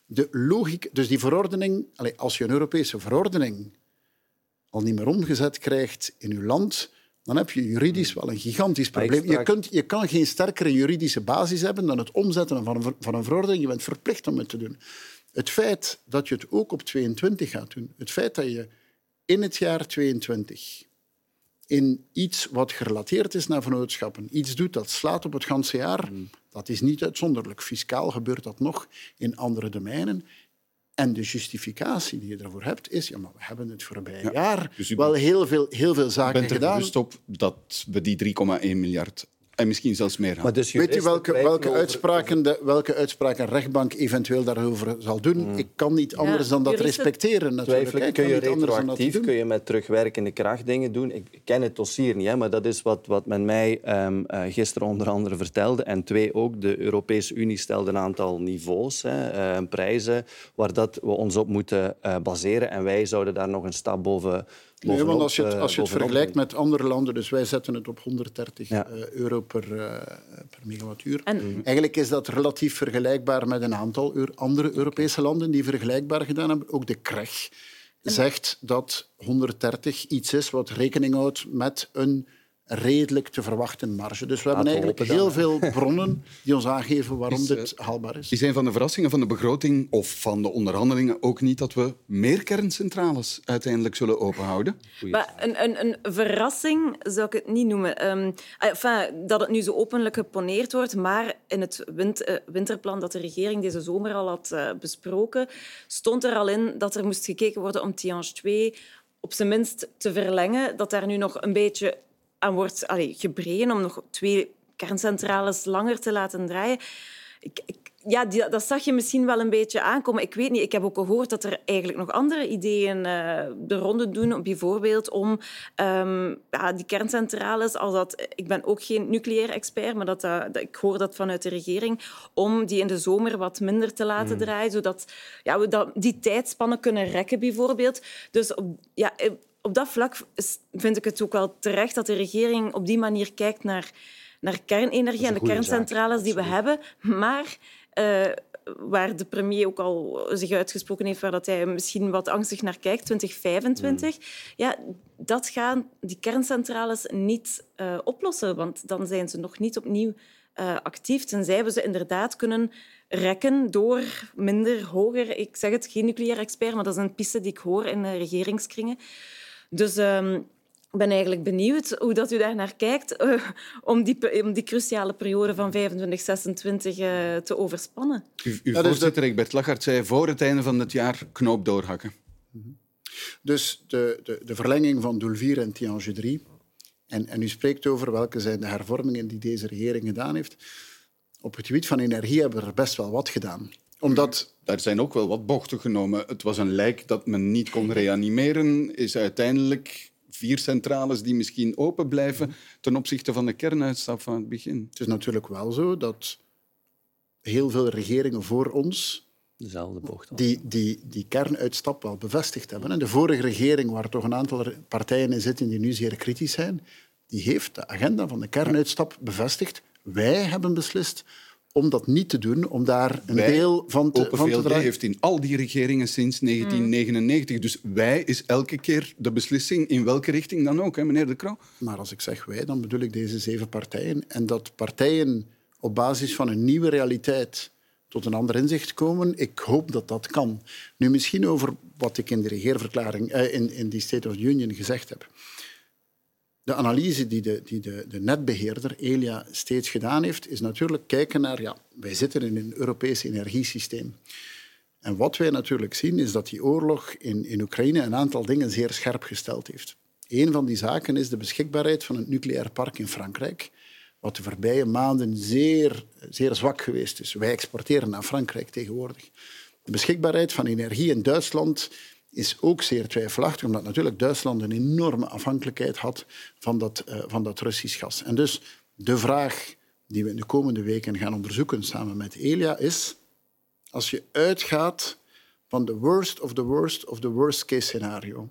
De logica, dus die verordening, als je een Europese verordening al niet meer omgezet krijgt in uw land, dan heb je juridisch wel een gigantisch probleem. Je, kunt, je kan geen sterkere juridische basis hebben dan het omzetten van een, van een verordening. Je bent verplicht om het te doen. Het feit dat je het ook op 22 gaat doen, het feit dat je in het jaar 22 in iets wat gerelateerd is naar vennootschappen, iets doet dat slaat op het ganse jaar, hmm. dat is niet uitzonderlijk. Fiscaal gebeurt dat nog in andere domeinen. En de justificatie die je ervoor hebt is, ja, maar we hebben het voorbije ja, jaar dus wel heel veel, heel veel zaken bent er gedaan. bewust op dat we die 3,1 miljard en misschien zelfs meer maar dus Weet u welke, welke, uitspraken de, welke uitspraken een rechtbank eventueel daarover zal doen? Hmm. Ik kan niet anders ja, dan dat respecteren. Natuurlijk. kun je retroactief, kun je met terugwerkende kracht dingen doen. Ik ken het dossier niet, hè, maar dat is wat, wat men mij um, uh, gisteren onder andere vertelde. En twee, ook de Europese Unie stelde een aantal niveaus, hè, uh, prijzen, waar dat we ons op moeten uh, baseren. En wij zouden daar nog een stap boven Nee, want als je het, als je het vergelijkt met andere landen, dus wij zetten het op 130 ja. euro per, uh, per megawattuur. En... Mhm. Eigenlijk is dat relatief vergelijkbaar met een aantal andere Europese landen die vergelijkbaar gedaan hebben. Ook de KREG zegt dat 130 iets is wat rekening houdt met een redelijk te verwachten marge. Dus we hebben eigenlijk heel veel bronnen die ons aangeven waarom dit eh, haalbaar is. Is een van de verrassingen van de begroting of van de onderhandelingen ook niet dat we meer kerncentrales uiteindelijk zullen openhouden? Maar een, een, een verrassing zou ik het niet noemen. Um, enfin, dat het nu zo openlijk geponeerd wordt, maar in het uh, winterplan dat de regering deze zomer al had uh, besproken, stond er al in dat er moest gekeken worden om Tihange 2 op zijn minst te verlengen, dat daar nu nog een beetje aan wordt allee, gebreden om nog twee kerncentrales langer te laten draaien. Ik, ik, ja, die, dat zag je misschien wel een beetje aankomen. Ik weet niet, ik heb ook gehoord dat er eigenlijk nog andere ideeën uh, de ronde doen. Bijvoorbeeld om um, ja, die kerncentrales, als dat, ik ben ook geen nucleair expert, maar dat, uh, ik hoor dat vanuit de regering, om die in de zomer wat minder te laten mm. draaien, zodat ja, we dat, die tijdspannen kunnen rekken, bijvoorbeeld. Dus ja, op dat vlak vind ik het ook wel terecht dat de regering op die manier kijkt naar, naar kernenergie en de kerncentrales zaak. die we hebben. Maar uh, waar de premier ook al zich uitgesproken heeft, waar dat hij misschien wat angstig naar kijkt, 2025, mm. ja, dat gaan die kerncentrales niet uh, oplossen, want dan zijn ze nog niet opnieuw uh, actief, tenzij we ze inderdaad kunnen rekken door minder, hoger... Ik zeg het, geen nucleair expert, maar dat is een piste die ik hoor in de regeringskringen. Dus... Um, ik ben eigenlijk benieuwd hoe dat u daar naar kijkt uh, om, die, om die cruciale periode van 25, 26 uh, te overspannen. U, uw ja, dus voorzitter, dat... Egbert Lachart, zei voor het einde van het jaar knoop doorhakken. Dus de, de, de verlenging van doel 4 en Tiange 3. En, en u spreekt over welke zijn de hervormingen die deze regering gedaan heeft. Op het gebied van energie hebben we er best wel wat gedaan. Omdat... Daar zijn ook wel wat bochten genomen. Het was een lijk dat men niet kon reanimeren, is uiteindelijk vier centrales die misschien open blijven ten opzichte van de kernuitstap van het begin. Het is natuurlijk wel zo dat heel veel regeringen voor ons dezelfde bocht. Die, die, die kernuitstap wel bevestigd hebben. En de vorige regering, waar toch een aantal partijen in zitten die nu zeer kritisch zijn, die heeft de agenda van de kernuitstap bevestigd. Wij hebben beslist om dat niet te doen, om daar een deel van te, van te dragen. heeft in al die regeringen sinds 1999. Dus wij is elke keer de beslissing in welke richting dan ook, hè, meneer De Croo. Maar als ik zeg wij, dan bedoel ik deze zeven partijen. En dat partijen op basis van een nieuwe realiteit tot een ander inzicht komen. Ik hoop dat dat kan. Nu misschien over wat ik in de regeerverklaring, eh, in, in die State of the Union gezegd heb. De analyse die de, die de, de netbeheerder Elia steeds gedaan heeft, is natuurlijk kijken naar, ja, wij zitten in een Europees energiesysteem. En wat wij natuurlijk zien, is dat die oorlog in, in Oekraïne een aantal dingen zeer scherp gesteld heeft. Een van die zaken is de beschikbaarheid van een nucleair park in Frankrijk, wat de voorbije maanden zeer, zeer zwak geweest is. Wij exporteren naar Frankrijk tegenwoordig. De beschikbaarheid van energie in Duitsland is ook zeer twijfelachtig, omdat natuurlijk Duitsland een enorme afhankelijkheid had van dat, uh, van dat Russisch gas. En dus de vraag die we in de komende weken gaan onderzoeken samen met Elia is, als je uitgaat van de worst of the worst of the worst case scenario,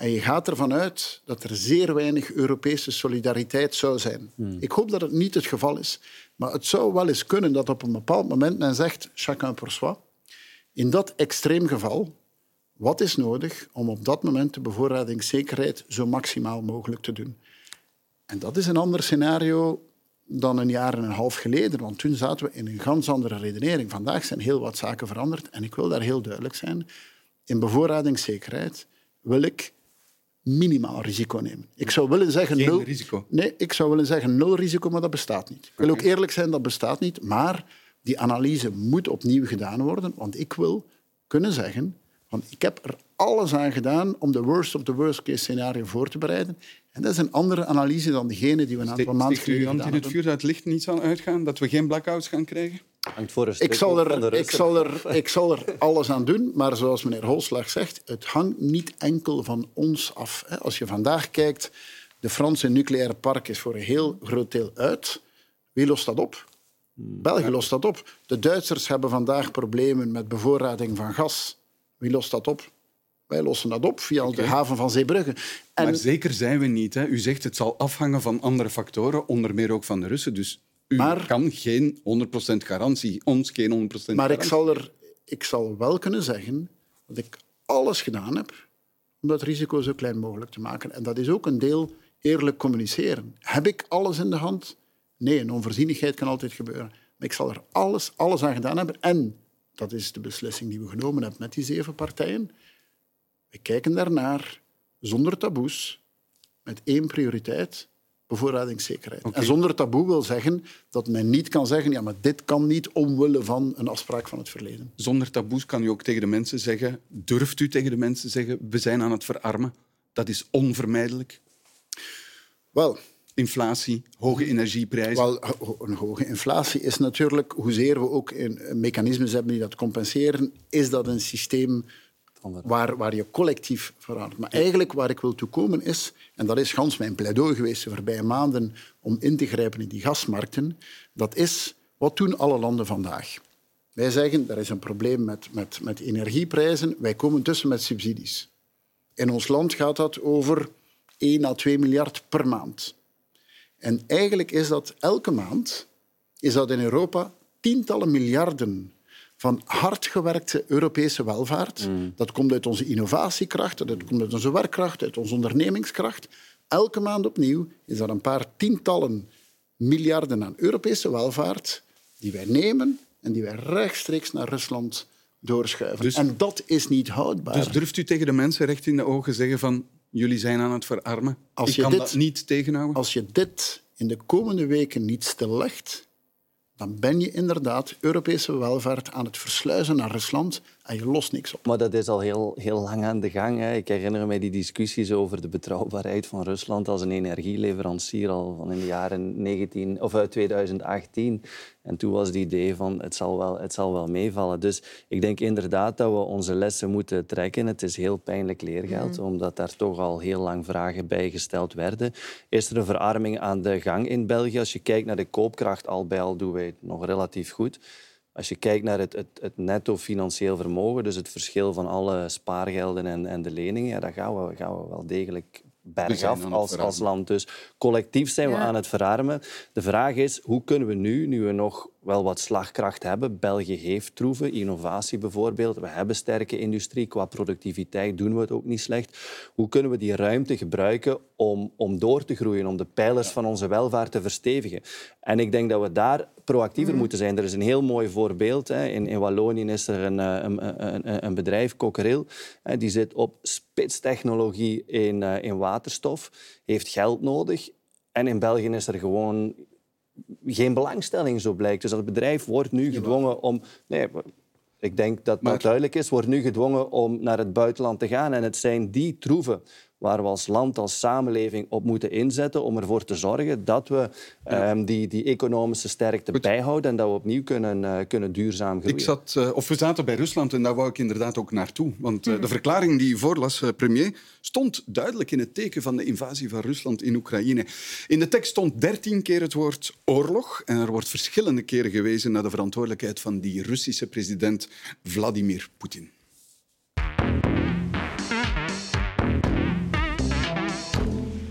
en je gaat ervan uit dat er zeer weinig Europese solidariteit zou zijn. Hmm. Ik hoop dat het niet het geval is. Maar het zou wel eens kunnen dat op een bepaald moment men zegt chacun pour soi. In dat extreem geval, wat is nodig om op dat moment de bevoorradingszekerheid zo maximaal mogelijk te doen? En dat is een ander scenario dan een jaar en een half geleden, want toen zaten we in een ganz andere redenering. Vandaag zijn heel wat zaken veranderd en ik wil daar heel duidelijk zijn. In bevoorradingszekerheid wil ik minimaal risico nemen. Ik zou willen zeggen Geen nul risico. Nee, ik zou willen zeggen nul risico, maar dat bestaat niet. Ik wil ook eerlijk zijn, dat bestaat niet. Maar die analyse moet opnieuw gedaan worden, want ik wil kunnen zeggen van ik heb er alles aan gedaan om de worst of the worst case scenario voor te bereiden. En dat is een andere analyse dan degene die we een aantal maanden geleden gedaan hebben. in het vuur dat het licht niet zal uitgaan, dat we geen blackouts gaan krijgen? Hangt voor ik, zal er, ik, zal er, ik zal er alles aan doen, maar zoals meneer Holslag zegt, het hangt niet enkel van ons af. Als je vandaag kijkt, de Franse nucleaire park is voor een heel groot deel uit. Wie lost dat op? België lost dat op. De Duitsers hebben vandaag problemen met bevoorrading van gas. Wie lost dat op? Wij lossen dat op via de haven van Zeebrugge. En... Maar zeker zijn we niet. Hè? U zegt het zal afhangen van andere factoren, onder meer ook van de Russen. Dus u maar, kan geen 100% garantie, ons geen 100% maar garantie. Maar ik zal, er, ik zal wel kunnen zeggen dat ik alles gedaan heb om dat risico zo klein mogelijk te maken. En dat is ook een deel eerlijk communiceren. Heb ik alles in de hand? Nee, een onvoorzienigheid kan altijd gebeuren. Maar ik zal er alles, alles aan gedaan hebben. En, dat is de beslissing die we genomen hebben met die zeven partijen, we kijken daarnaar zonder taboes, met één prioriteit, bevoorradingszekerheid. En zonder taboe wil zeggen dat men niet kan zeggen ja, maar dit kan niet omwille van een afspraak van het verleden. Zonder taboes kan u ook tegen de mensen zeggen, durft u tegen de mensen zeggen, we zijn aan het verarmen. Dat is onvermijdelijk. Wel, inflatie, hoge energieprijzen? Wel, een hoge inflatie is natuurlijk, hoezeer we ook mechanismes hebben die dat compenseren, is dat een systeem waar, waar je collectief verandert. Maar eigenlijk waar ik wil toekomen is, en dat is gans mijn pleidooi geweest de voorbije maanden om in te grijpen in die gasmarkten, dat is, wat doen alle landen vandaag? Wij zeggen, er is een probleem met, met, met energieprijzen, wij komen tussen met subsidies. In ons land gaat dat over 1 à 2 miljard per maand. En eigenlijk is dat elke maand, is dat in Europa tientallen miljarden van hardgewerkte Europese welvaart. Mm. Dat komt uit onze innovatiekracht, dat komt uit onze werkkracht, uit onze ondernemingskracht. Elke maand opnieuw is dat een paar tientallen miljarden aan Europese welvaart die wij nemen en die wij rechtstreeks naar Rusland doorschuiven. Dus, en dat is niet houdbaar. Dus durft u tegen de mensen recht in de ogen zeggen van jullie zijn aan het verarmen? Als je kan dit, dat niet tegenhouden? Als je dit in de komende weken niet stillegt, dan ben je inderdaad Europese welvaart aan het versluizen naar Rusland en je lost niks op. Maar dat is al heel, heel lang aan de gang. Hè. Ik herinner me die discussies over de betrouwbaarheid van Rusland als een energieleverancier al van in de jaren 19, of 2018. En toen was het idee van het zal, wel, het zal wel meevallen. Dus ik denk inderdaad dat we onze lessen moeten trekken. Het is heel pijnlijk leergeld, mm. omdat daar toch al heel lang vragen bij gesteld werden. Is er een verarming aan de gang in België? Als je kijkt naar de koopkracht, al bij al doen wij het nog relatief goed. Als je kijkt naar het, het, het, netto financieel vermogen, dus het verschil van alle spaargelden en, en de leningen, ja, dan gaan we, gaan we wel degelijk bergaf als, als land. Dus collectief zijn we aan het verarmen. De vraag is, hoe kunnen we nu, nu we nog wel wat slagkracht hebben. België heeft troeven, innovatie bijvoorbeeld. We hebben sterke industrie. Qua productiviteit doen we het ook niet slecht. Hoe kunnen we die ruimte gebruiken om, om door te groeien, om de pijlers van onze welvaart te verstevigen? En ik denk dat we daar proactiever mhm. moeten zijn. Er is een heel mooi voorbeeld. Hè. In, in Wallonië is er een, eh, een, een, een bedrijf, Cockerill, die zit op spitstechnologie in, eh, in waterstof, heeft geld nodig. En in België is er gewoon geen belangstelling, zo blijkt. Dus dat bedrijf wordt nu gedwongen om... Nee, ik denk dat dat duidelijk is, wordt nu gedwongen om naar het buitenland te gaan. En het zijn die troeven waar we als land, als samenleving op moeten inzetten om ervoor te zorgen dat we ehm, die, die economische sterkte bijhouden en dat we opnieuw kunnen, uh, kunnen duurzaam groeien. Ik zat, uh, of we zaten bij Rusland en daar wou ik inderdaad ook naartoe. Want uh, de verklaring die u voorlas, premier, stond duidelijk in het teken van de invasie van Rusland in Oekraïne. In de tekst stond dertien keer het woord oorlog en er wordt verschillende keren gewezen naar de verantwoordelijkheid van die Russische president Vladimir Poetin.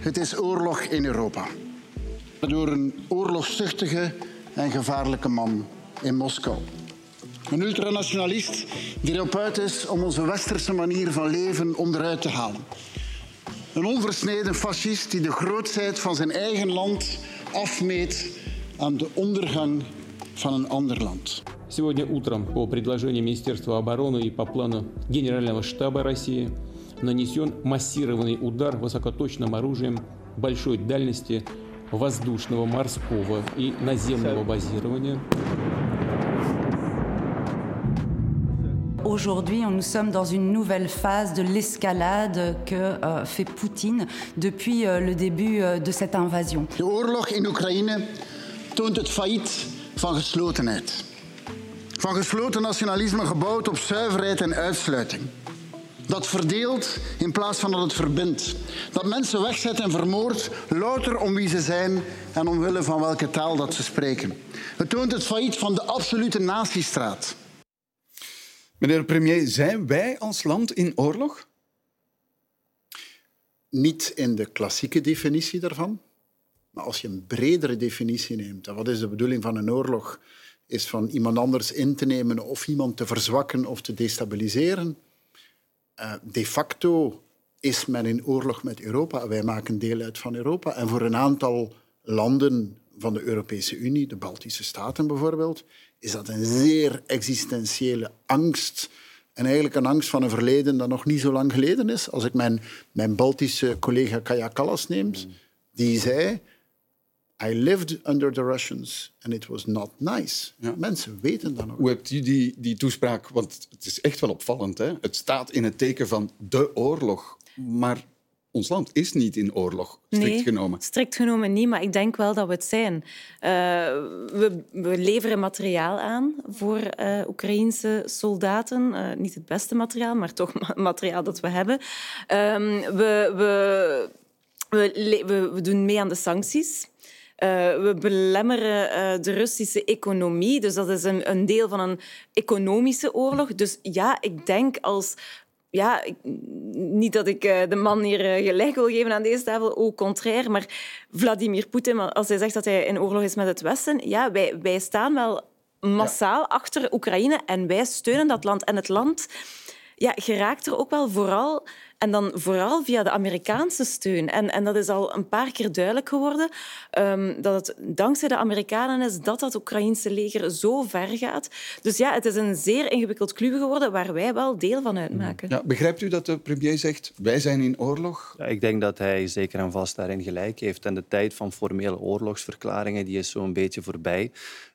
Het is oorlog in Europa. Door een oorlogzuchtige en gevaarlijke man in Moskou. Een ultranationalist die erop uit is om onze westerse manier van leven onderuit te halen. Een onversneden fascist die de grootheid van zijn eigen land afmeet aan de ondergang van een ander land. Сегодня утром по предложению Министерства обороны и по плану Генерального штаба России нанесен массированный удар высокоточным оружием большой дальности воздушного, морского и наземного базирования. Aujourd'hui, nous sommes dans une nouvelle phase de l'escalade que euh, fait Poutine depuis euh, le début euh, de cette invasion. De oorlog in Oekraïne toont het failliet van geslotenheid. Van gesloten nationalisme gebouwd op zuiverheid en uitsluiting. Dat verdeelt in plaats van dat het verbindt. Dat mensen wegzet en vermoordt, louter om wie ze zijn en omwille van welke taal dat ze spreken. Het toont het failliet van de absolute natiestraat. Meneer de premier, zijn wij als land in oorlog? Niet in de klassieke definitie daarvan. Maar als je een bredere definitie neemt, en wat is de bedoeling van een oorlog? Is van iemand anders in te nemen of iemand te verzwakken of te destabiliseren uh, de facto is men in oorlog met Europa. Wij maken deel uit van Europa. En voor een aantal landen van de Europese Unie, de Baltische Staten bijvoorbeeld, is dat een zeer existentiële angst. En eigenlijk een angst van een verleden dat nog niet zo lang geleden is. Als ik mijn, mijn Baltische collega Kaja Kallas neem, die zei... I lived under the Russians and it was not nice. Ja. Mensen weten dat nog. Hoe hebt u die, die toespraak... Want het is echt wel opvallend. Hè? Het staat in het teken van de oorlog. Maar ons land is niet in oorlog, strikt nee, genomen. strikt genomen niet, maar ik denk wel dat we het zijn. Uh, we, we, leveren materiaal aan voor uh, Oekraïnse soldaten. Uh, niet het beste materiaal, maar toch materiaal dat we hebben. We, we, we, we doen mee aan de sancties. Uh, we belemmeren uh, de Russische economie. Dus dat is een, een, deel van een economische oorlog. Dus ja, ik denk als... Ja, ik, niet dat ik uh, de man hier gelijk wil geven aan deze tafel, au contraire, maar Vladimir Poetin, als hij zegt dat hij in oorlog is met het Westen, ja, wij, wij staan wel massaal ja. achter Oekraïne en wij steunen dat land. En het land ja, geraakt er ook wel vooral en dan vooral via de Amerikaanse steun. En, en dat is al een paar keer duidelijk geworden, um, dat het dankzij de Amerikanen is dat dat Oekraïnse leger zo ver gaat. Dus ja, het is een zeer ingewikkeld club geworden waar wij wel deel van uitmaken. Ja, begrijpt u dat de premier zegt, wij zijn in oorlog? Ja, ik denk dat hij zeker en vast daarin gelijk heeft. En de tijd van formele oorlogsverklaringen die is zo'n beetje voorbij.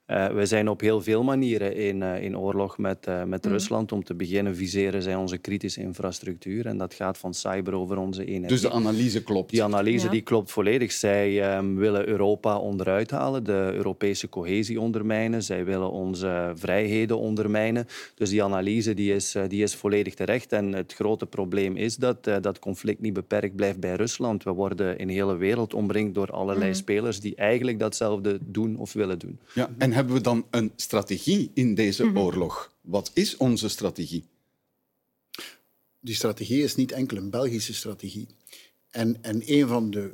Uh, we zijn op heel veel manieren in, uh, in oorlog met, uh, met mm. Rusland. Om te beginnen viseren zij onze kritische infrastructuur. En dat gaat van cyber over onze energie. Dus de analyse klopt? Die analyse ja. die klopt volledig. Zij um, willen Europa onderuit halen, de Europese cohesie ondermijnen. Zij willen onze vrijheden ondermijnen. Dus die analyse die is, die is volledig terecht. En het grote probleem is dat dat conflict niet beperkt blijft bij Rusland. We worden in de hele wereld omringd door allerlei mm. spelers die eigenlijk datzelfde doen of willen doen. Ja, en hebben we dan een strategie in deze mhm. oorlog? Wat is onze strategie? Die strategie is niet enkel een Belgische strategie. En, en een van de,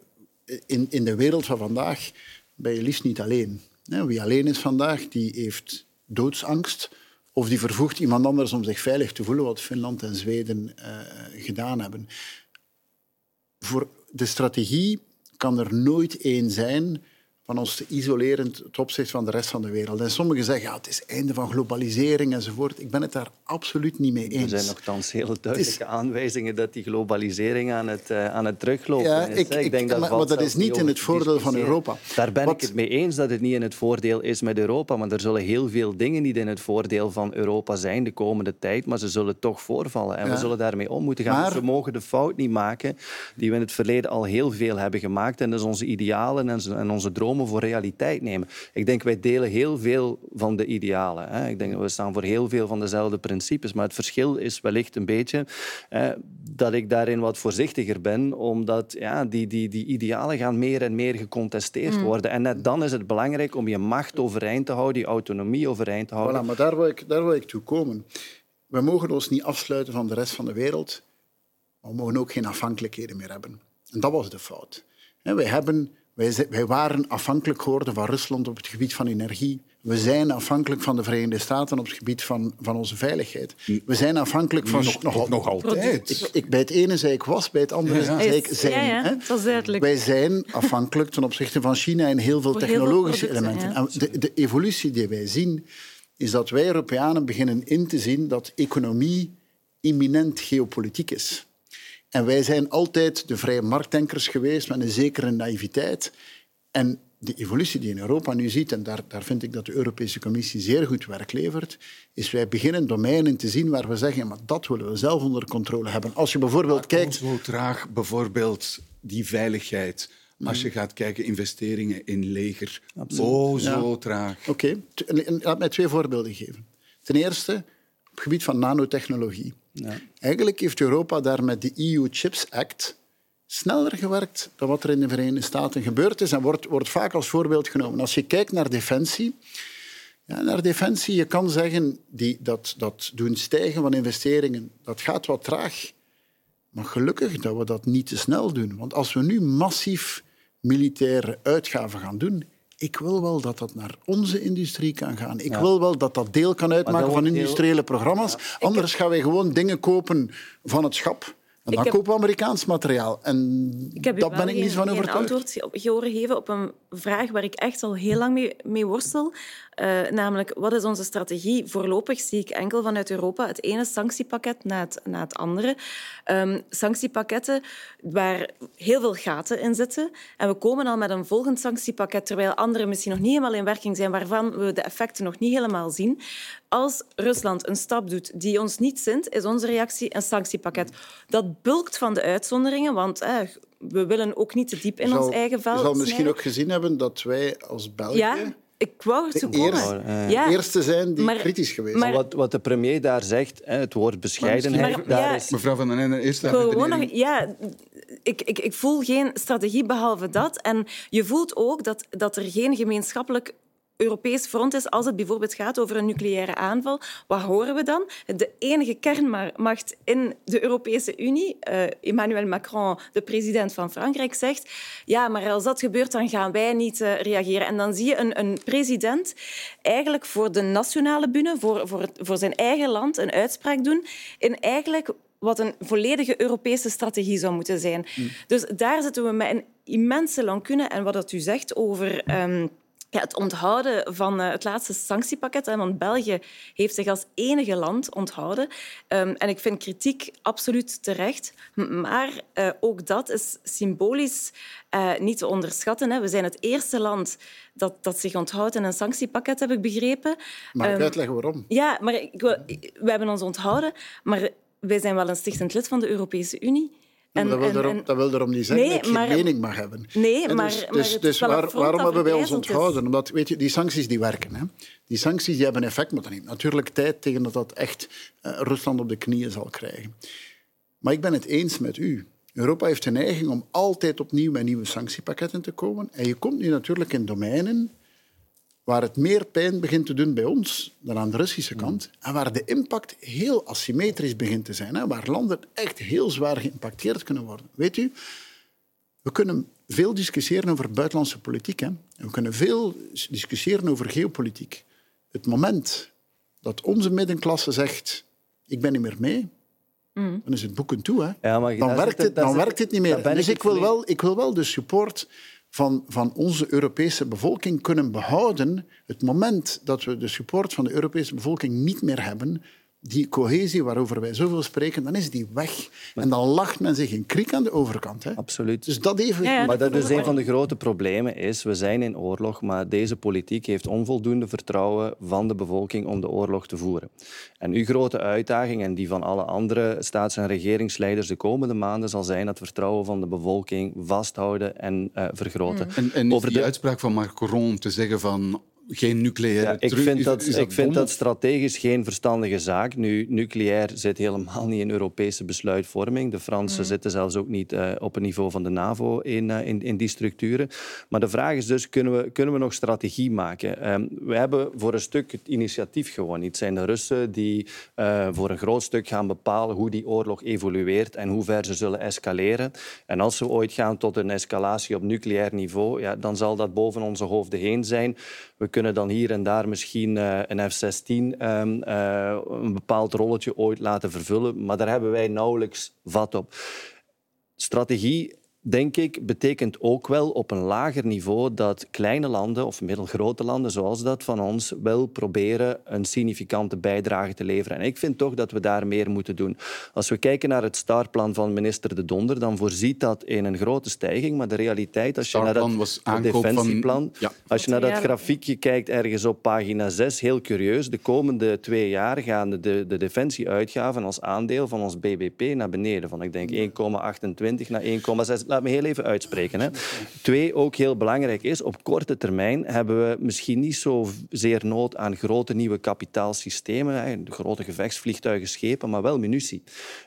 in, in de wereld van vandaag ben je liefst niet alleen. Wie alleen is vandaag, die heeft doodsangst of die vervoegt iemand anders om zich veilig te voelen, wat Finland en Zweden uh, gedaan hebben. Voor de strategie kan er nooit één zijn van ons te isoleren ten opzichte van de rest van de wereld. En sommigen zeggen, ja, het is het einde van globalisering enzovoort. Ik ben het daar absoluut niet mee eens. Er zijn nogthans hele duidelijke aanwijzingen dat die globalisering aan het, uh, aan het teruglopen ja, is. Ik, ik, denk dat maar, maar dat is niet in het voordeel van Europa. Daar ben Wat... ik het mee eens dat het niet in het voordeel is met Europa, maar er zullen heel veel dingen niet in het voordeel van Europa zijn de komende tijd, maar ze zullen toch voorvallen. En ja. we zullen daarmee om moeten gaan. Maar... Dus we mogen de fout niet maken die we in het verleden al heel veel hebben gemaakt. En dat is onze idealen en onze dromen voor realiteit nemen. Ik denk, wij delen heel veel van de idealen. Hè. Ik denk, we staan voor heel veel van dezelfde principes. Maar het verschil is wellicht een beetje dat ik daarin wat voorzichtiger ben, omdat ja, die, die, die idealen gaan meer en meer gecontesteerd mm. worden. En net dan is het belangrijk om je macht overeind te houden, je autonomie overeind te houden. Voilà, maar daar wil, ik, daar wil ik toe komen. We mogen ons niet afsluiten van de rest van de wereld, maar we mogen ook geen afhankelijkheden meer hebben. En dat was de fout. Wij hebben wij, waren afhankelijk geworden van Rusland op het gebied van energie. We zijn afhankelijk van de Verenigde Staten op het gebied van, van onze veiligheid. We zijn afhankelijk van... Nog, nog, nog altijd. Ik, ik, bij het ene zei ik was, bij het andere zei ik zijn. Ja, ja, dat is duidelijk. Wij zijn afhankelijk ten opzichte van China in heel veel technologische elementen. De, de evolutie die wij zien, is dat wij Europeanen beginnen in te zien dat economie imminent geopolitiek is. En wij zijn altijd de vrije marktdenkers geweest met een zekere naïviteit. En de evolutie die in Europa nu ziet, en daar, daar vind ik dat de Europese Commissie zeer goed werk levert, is wij beginnen domeinen te zien waar we zeggen, maar dat willen we zelf onder controle hebben. Als je bijvoorbeeld kijkt... Zo traag bijvoorbeeld die veiligheid. Als je gaat kijken, investeringen in leger. Absoluut. Oh, zo traag. Oké, okay. laat mij twee voorbeelden geven. Ten eerste, op het gebied van nanotechnologie. Eigenlijk heeft Europa daar met de EU Chips Act sneller gewerkt dan wat er in de Verenigde Staten gebeurd is en wordt, wordt vaak als voorbeeld genomen. Als je kijkt naar defensie, ja, naar defensie, je kan zeggen die, dat, dat doen stijgen van investeringen, dat gaat wat traag. Maar gelukkig dat we dat niet te snel doen. Want als we nu massief militaire uitgaven gaan doen, ik wil wel dat dat naar onze industrie kan gaan. Ik wil wel dat dat deel kan uitmaken van industriële programma's. Anders gaan wij gewoon dingen kopen van het schap. En dan kopen we Amerikaans materiaal. En dat ben ik niet van overtuigd. Ik heb antwoord horen geven op een vraag waar ik echt al heel lang mee, mee worstel. Uh, namelijk, wat is onze strategie? Voorlopig zie ik enkel vanuit Europa het ene sanctiepakket na het, na het andere. Um, sanctiepakketten waar heel veel gaten in zitten. En we komen al met een volgend sanctiepakket, terwijl andere misschien nog niet helemaal in werking zijn, waarvan we de effecten nog niet helemaal zien. Als Rusland een stap doet die ons niet zint, is onze reactie een sanctiepakket. Dat bulkt van de uitzonderingen, want eh, we willen ook niet te diep in ons eigen vel Je zal misschien ook gezien hebben dat wij als België... Ja? Ik wou het zo de eerste, ja. eerste zijn die kritisch geweest. maar, wat, wat de premier daar zegt, het woord bescheidenheid, maar, daar is... Mevrouw Van den Ende, eerst nog, Ja, ik, ik, ik voel geen strategie behalve dat. En je voelt ook dat, dat er geen gemeenschappelijk Europees front is als het bijvoorbeeld gaat over een nucleaire aanval. Wat horen we dan? De enige kernmacht in de Europese Unie, uh, Emmanuel Macron, de president van Frankrijk, zegt ja, maar als dat gebeurt, dan gaan wij niet uh, reageren. En dan zie je een, een, president eigenlijk voor de nationale bühne, voor, voor, voor zijn eigen land, een uitspraak doen in eigenlijk wat een volledige Europese strategie zou moeten zijn. Mm. Dus daar zitten we met een immense lacune. En wat dat u zegt over... Um, ja, het onthouden van uh, het laatste sanctiepakket. Hè, want België heeft zich als enige land onthouden. Um, en ik vind kritiek absoluut terecht. Maar uh, ook dat is symbolisch uh, niet te onderschatten. Hè. We zijn het eerste land dat, dat zich onthoudt in een sanctiepakket, heb ik begrepen. Mag ik um, uitleggen waarom? Ja, maar ik, we hebben ons onthouden. Maar wij zijn wel een stichtend lid van de Europese Unie. En, dat, wil en, daarom, dat wil daarom niet zeggen nee, dat je maar, geen mening mag hebben. Nee, dus, maar, dus, maar dus waar, waarom hebben wij ons onthouden? Omdat weet je, die sancties die werken. Hè? Die sancties die hebben effect, maar dat neemt natuurlijk tijd tegen dat dat echt uh, Rusland op de knieën zal krijgen. Maar ik ben het eens met u. Europa heeft de neiging om altijd opnieuw met nieuwe sanctiepakketten te komen. En je komt nu natuurlijk in domeinen waar het meer pijn begint te doen bij ons dan aan de Russische kant. En waar de impact heel asymmetrisch begint te zijn. Hè, waar landen echt heel zwaar geïmpacteerd kunnen worden. Weet u, we kunnen veel discussiëren over buitenlandse politiek. Hè. We kunnen veel discussiëren over geopolitiek. Het moment dat onze middenklasse zegt, ik ben niet meer mee, mm. dan is het boeken toe. Hè. Ja, maar dan werkt het, dan werkt het niet meer. Dus ik wil, wel, ik wil wel de support van, van onze Europese bevolking kunnen behouden. Het moment dat we de support van de Europese bevolking niet meer hebben, die cohesie waarover wij zoveel spreken, dan is die weg. En dan lacht men zich in kriek aan de overkant. Hè. Absoluut. Dus dat even... maar dat is een van de grote problemen. Is, we zijn in oorlog, maar deze politiek heeft onvoldoende vertrouwen van de bevolking om de oorlog te voeren. En uw grote uitdaging, en die van alle andere staats- en regeringsleiders de komende maanden, zal zijn dat vertrouwen van de bevolking vasthouden en uh, vergroten. En, en Over die de... uitspraak van Macron te zeggen van geen nucleaire ja, ik vind dat, ik vind dat strategisch geen verstandige zaak. Nu, nucleair zit helemaal niet in Europese besluitvorming. De Fransen mm. zitten zelfs ook niet uh, op het niveau van de NAVO in, uh, in, in, die structuren. Maar de vraag is dus, kunnen we, kunnen we nog strategie maken? Um, we hebben voor een stuk het initiatief gewonnen. Het zijn de Russen die uh, voor een groot stuk gaan bepalen hoe die oorlog evolueert en hoe ver ze zullen escaleren. En als we ooit gaan tot een escalatie op nucleair niveau, ja, dan zal dat boven onze hoofden heen zijn. We kunnen dan hier en daar misschien uh, een F-16 um, uh, een bepaald rolletje ooit laten vervullen, maar daar hebben wij nauwelijks vat op. Strategie denk ik, betekent ook wel op een lager niveau dat kleine landen of middelgrote landen zoals dat van ons wel proberen een significante bijdrage te leveren. En ik vind toch dat we daar meer moeten doen. Als we kijken naar het startplan van minister De Donder, dan voorziet dat in een grote stijging. Maar de realiteit, als je naar dat was defensieplan, van... ja. als je naar dat grafiekje kijkt ergens op pagina 6, heel curieus, de komende twee jaar gaan de, de defensieuitgaven als aandeel van ons BBP naar beneden. Van ik denk 1,28 naar 1,6 laat me heel even uitspreken. Hè. Twee, ook heel belangrijk is, op korte termijn hebben we misschien niet zozeer nood aan grote nieuwe kapitaalsystemen, grote gevechtsvliegtuigen, schepen, maar wel munitie.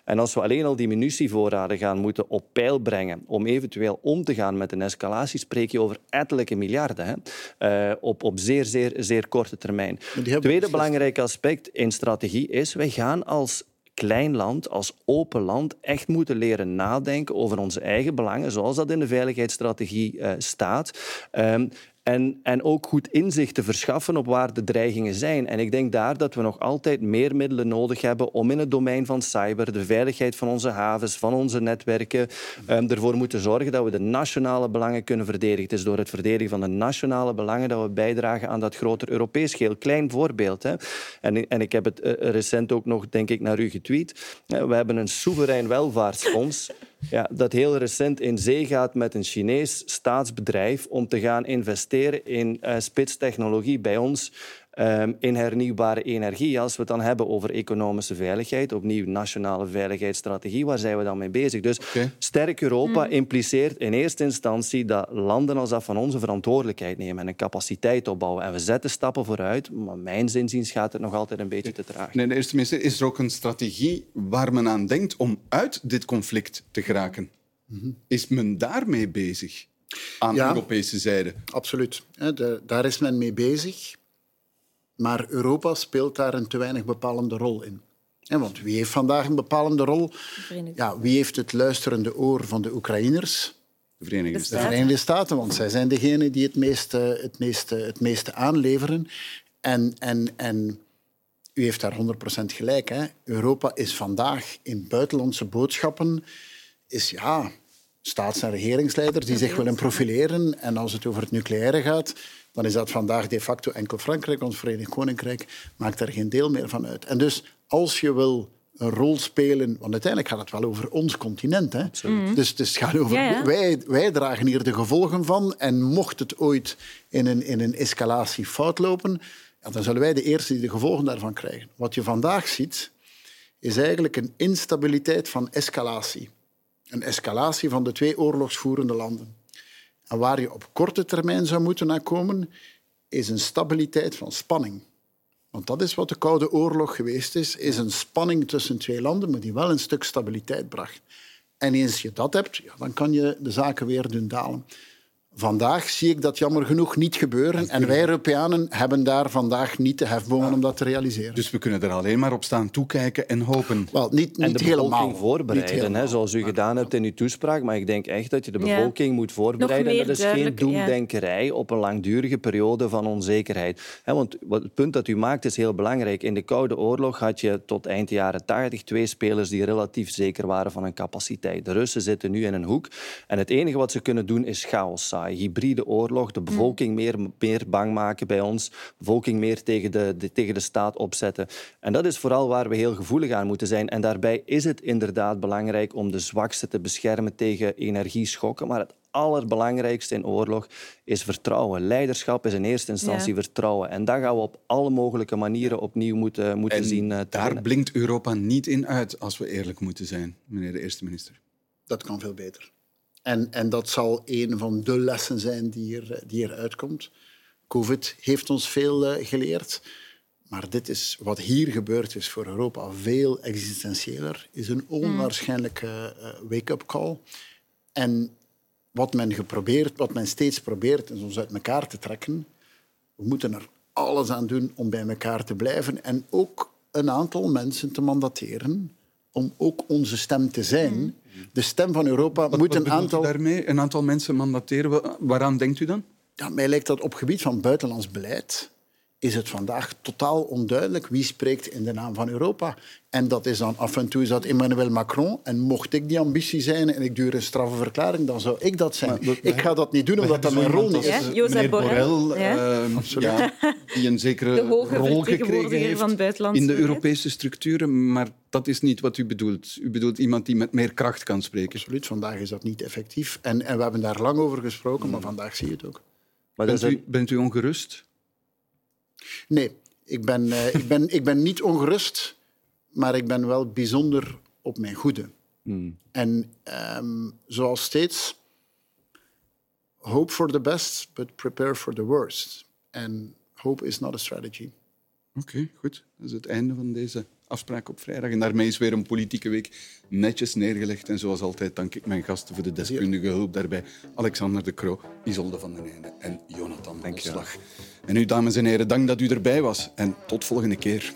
En als we alleen al die munitievoorraden gaan moeten op peil brengen om eventueel om te gaan met een escalatie, spreek je over ettelijke miljarden hè, uh, op, op zeer, zeer, zeer korte termijn. Tweede belangrijk aspect in strategie is, wij gaan als klein land, als open land, echt moeten leren nadenken over onze eigen belangen, zoals dat in de veiligheidsstrategie uh, staat. Um, en, en ook goed inzicht te verschaffen op waar de dreigingen zijn. En ik denk daar dat we nog altijd meer middelen nodig hebben om in het domein van cyber, de veiligheid van onze havens, van onze netwerken, um, ervoor moeten zorgen dat we de nationale belangen kunnen verdedigen. Het is door het verdedigen van de nationale belangen dat we bijdragen aan dat groter Europees geheel. Klein voorbeeld. Hè. En, en ik heb het uh, recent ook nog, denk ik, naar u getweet. Uh, we hebben een soeverein welvaartsfonds ja, dat heel recent in zee gaat met een Chinees staatsbedrijf om te gaan investeren in uh, spitstechnologie bij ons um, in hernieuwbare energie. Als we het dan hebben over economische veiligheid, opnieuw nationale veiligheidsstrategie, waar zijn we dan mee bezig? Dus sterk Europa mm. impliceert in eerste instantie dat landen als dat van onze verantwoordelijkheid nemen en een capaciteit opbouwen. En we zetten stappen vooruit, maar mijn zinziens gaat het nog altijd een beetje te traag. Nee, de eerste minister, is er ook een strategie waar men aan denkt om uit dit conflict te geraken? Mhm. Is men daarmee bezig? aan de Europese zijde. Absoluut. daar is men mee bezig. Maar Europa speelt daar een te weinig bepalende rol in. Want wie heeft vandaag een bepalende rol? Ja, wie heeft het luisterende oor van de Oekraïners? De Verenigde Staten. De Verenigde Staten, want zij zijn degene die het meeste, het meeste, het meeste aanleveren. En, en, en u heeft daar 100% gelijk. Hè? Europa is vandaag in buitenlandse boodschappen is, ja, staats- en regeringsleiders die zich willen profileren. En als het over het nucleaire gaat, dan is dat vandaag de facto enkel Frankrijk. Ons Verenigd Koninkrijk maakt daar geen deel meer van uit. En dus als je wil een rol spelen, want uiteindelijk gaat het wel over ons continent. Hè? Mm. Dus, dus het gaat over, Wij, wij dragen hier de gevolgen van. En mocht het ooit in een, in een escalatie fout lopen, ja, dan zullen wij de eerste die de gevolgen daarvan krijgen. Wat je vandaag ziet, is eigenlijk een instabiliteit van escalatie. Een escalatie van de twee oorlogsvoerende landen. En waar je op korte termijn zou moeten naar komen, is een stabiliteit van spanning. Want dat is wat de Koude Oorlog geweest is, is een spanning tussen twee landen, maar die wel een stuk stabiliteit bracht. En eens je dat hebt, ja, dan kan je de zaken weer doen dalen. Vandaag zie ik dat jammer genoeg niet gebeuren. En wij Europeanen hebben daar vandaag niet de hefbomen om dat te realiseren. Dus we kunnen er alleen maar op staan toekijken en hopen. Wel, niet, niet en de helemaal. bevolking voorbereiden, hè, zoals u gedaan hebt in uw toespraak. Maar ik denk echt dat je de bevolking moet voorbereiden. dat is geen doemdenkerij op een langdurige periode van onzekerheid. want het punt dat u maakt is heel belangrijk. In de Koude Oorlog had je tot eind jaren 80 twee spelers die relatief zeker waren van hun capaciteit. De Russen zitten nu in een hoek. En het enige wat ze kunnen doen is chaos zaaien hybride oorlog, de bevolking mm. meer, meer bang maken bij ons, de bevolking meer tegen de, de, tegen de staat opzetten. En dat is vooral waar we heel gevoelig aan moeten zijn. En daarbij is het inderdaad belangrijk om de zwakste te beschermen tegen energieschokken. Maar het allerbelangrijkste in oorlog is vertrouwen. Leiderschap is in eerste instantie vertrouwen. En dat gaan we op alle mogelijke manieren opnieuw moeten, moeten zien. Uh, daar blinkt Europa niet in uit, als we eerlijk moeten zijn, meneer de eerste minister. Dat kan veel beter. En, en dat zal een van de lessen zijn die, hier, die eruit komt. Covid heeft ons veel uh, geleerd. Maar dit is, wat hier gebeurd is voor Europa veel existentiëler. is een onwaarschijnlijke uh, wake-up call. En wat men, geprobeerd, wat men steeds probeert is ons uit elkaar te trekken. We moeten er alles aan doen om bij elkaar te blijven. En ook een aantal mensen te mandateren om ook onze stem te zijn. Mm. De stem van Europa moet een aantal... daarmee? Een aantal mensen mandateren. Waaraan denkt u dan? Ja, mij lijkt dat op gebied van buitenlands beleid is het vandaag totaal onduidelijk wie spreekt in de naam van Europa. En dat is dan af en toe is dat Emmanuel Macron. En mocht ik die ambitie zijn en ik duur een straffe verklaring, dan zou ik dat zijn. ik ga dat niet doen omdat dat mijn rol niet is. Ja, Jozef Borrell, ja. Uh, die een zekere rol gekregen heeft in de Europese structuren. Maar dat is niet wat u bedoelt. U bedoelt iemand die met meer kracht kan spreken. Absoluut. Vandaag is dat niet effectief. En, en we hebben daar lang over gesproken, maar vandaag zie je het ook. Maar bent, u, bent u ongerust? Nee, ik ben, uh, ik, ben, ik ben niet ongerust, maar ik ben wel bijzonder op mijn goede. Hmm. En um, zoals steeds, hope for the best, but prepare for the worst. En hope is not a strategy. Oké, goed. Dat is het einde van deze afspraak op vrijdag. En daarmee is weer een politieke week netjes neergelegd. En zoals altijd dank ik mijn gasten voor de deskundige hulp daarbij. Alexander de Croo, Isolde van den Einde en Jonathan Slag. En u, dames en heren, dank dat u erbij was. En tot volgende keer.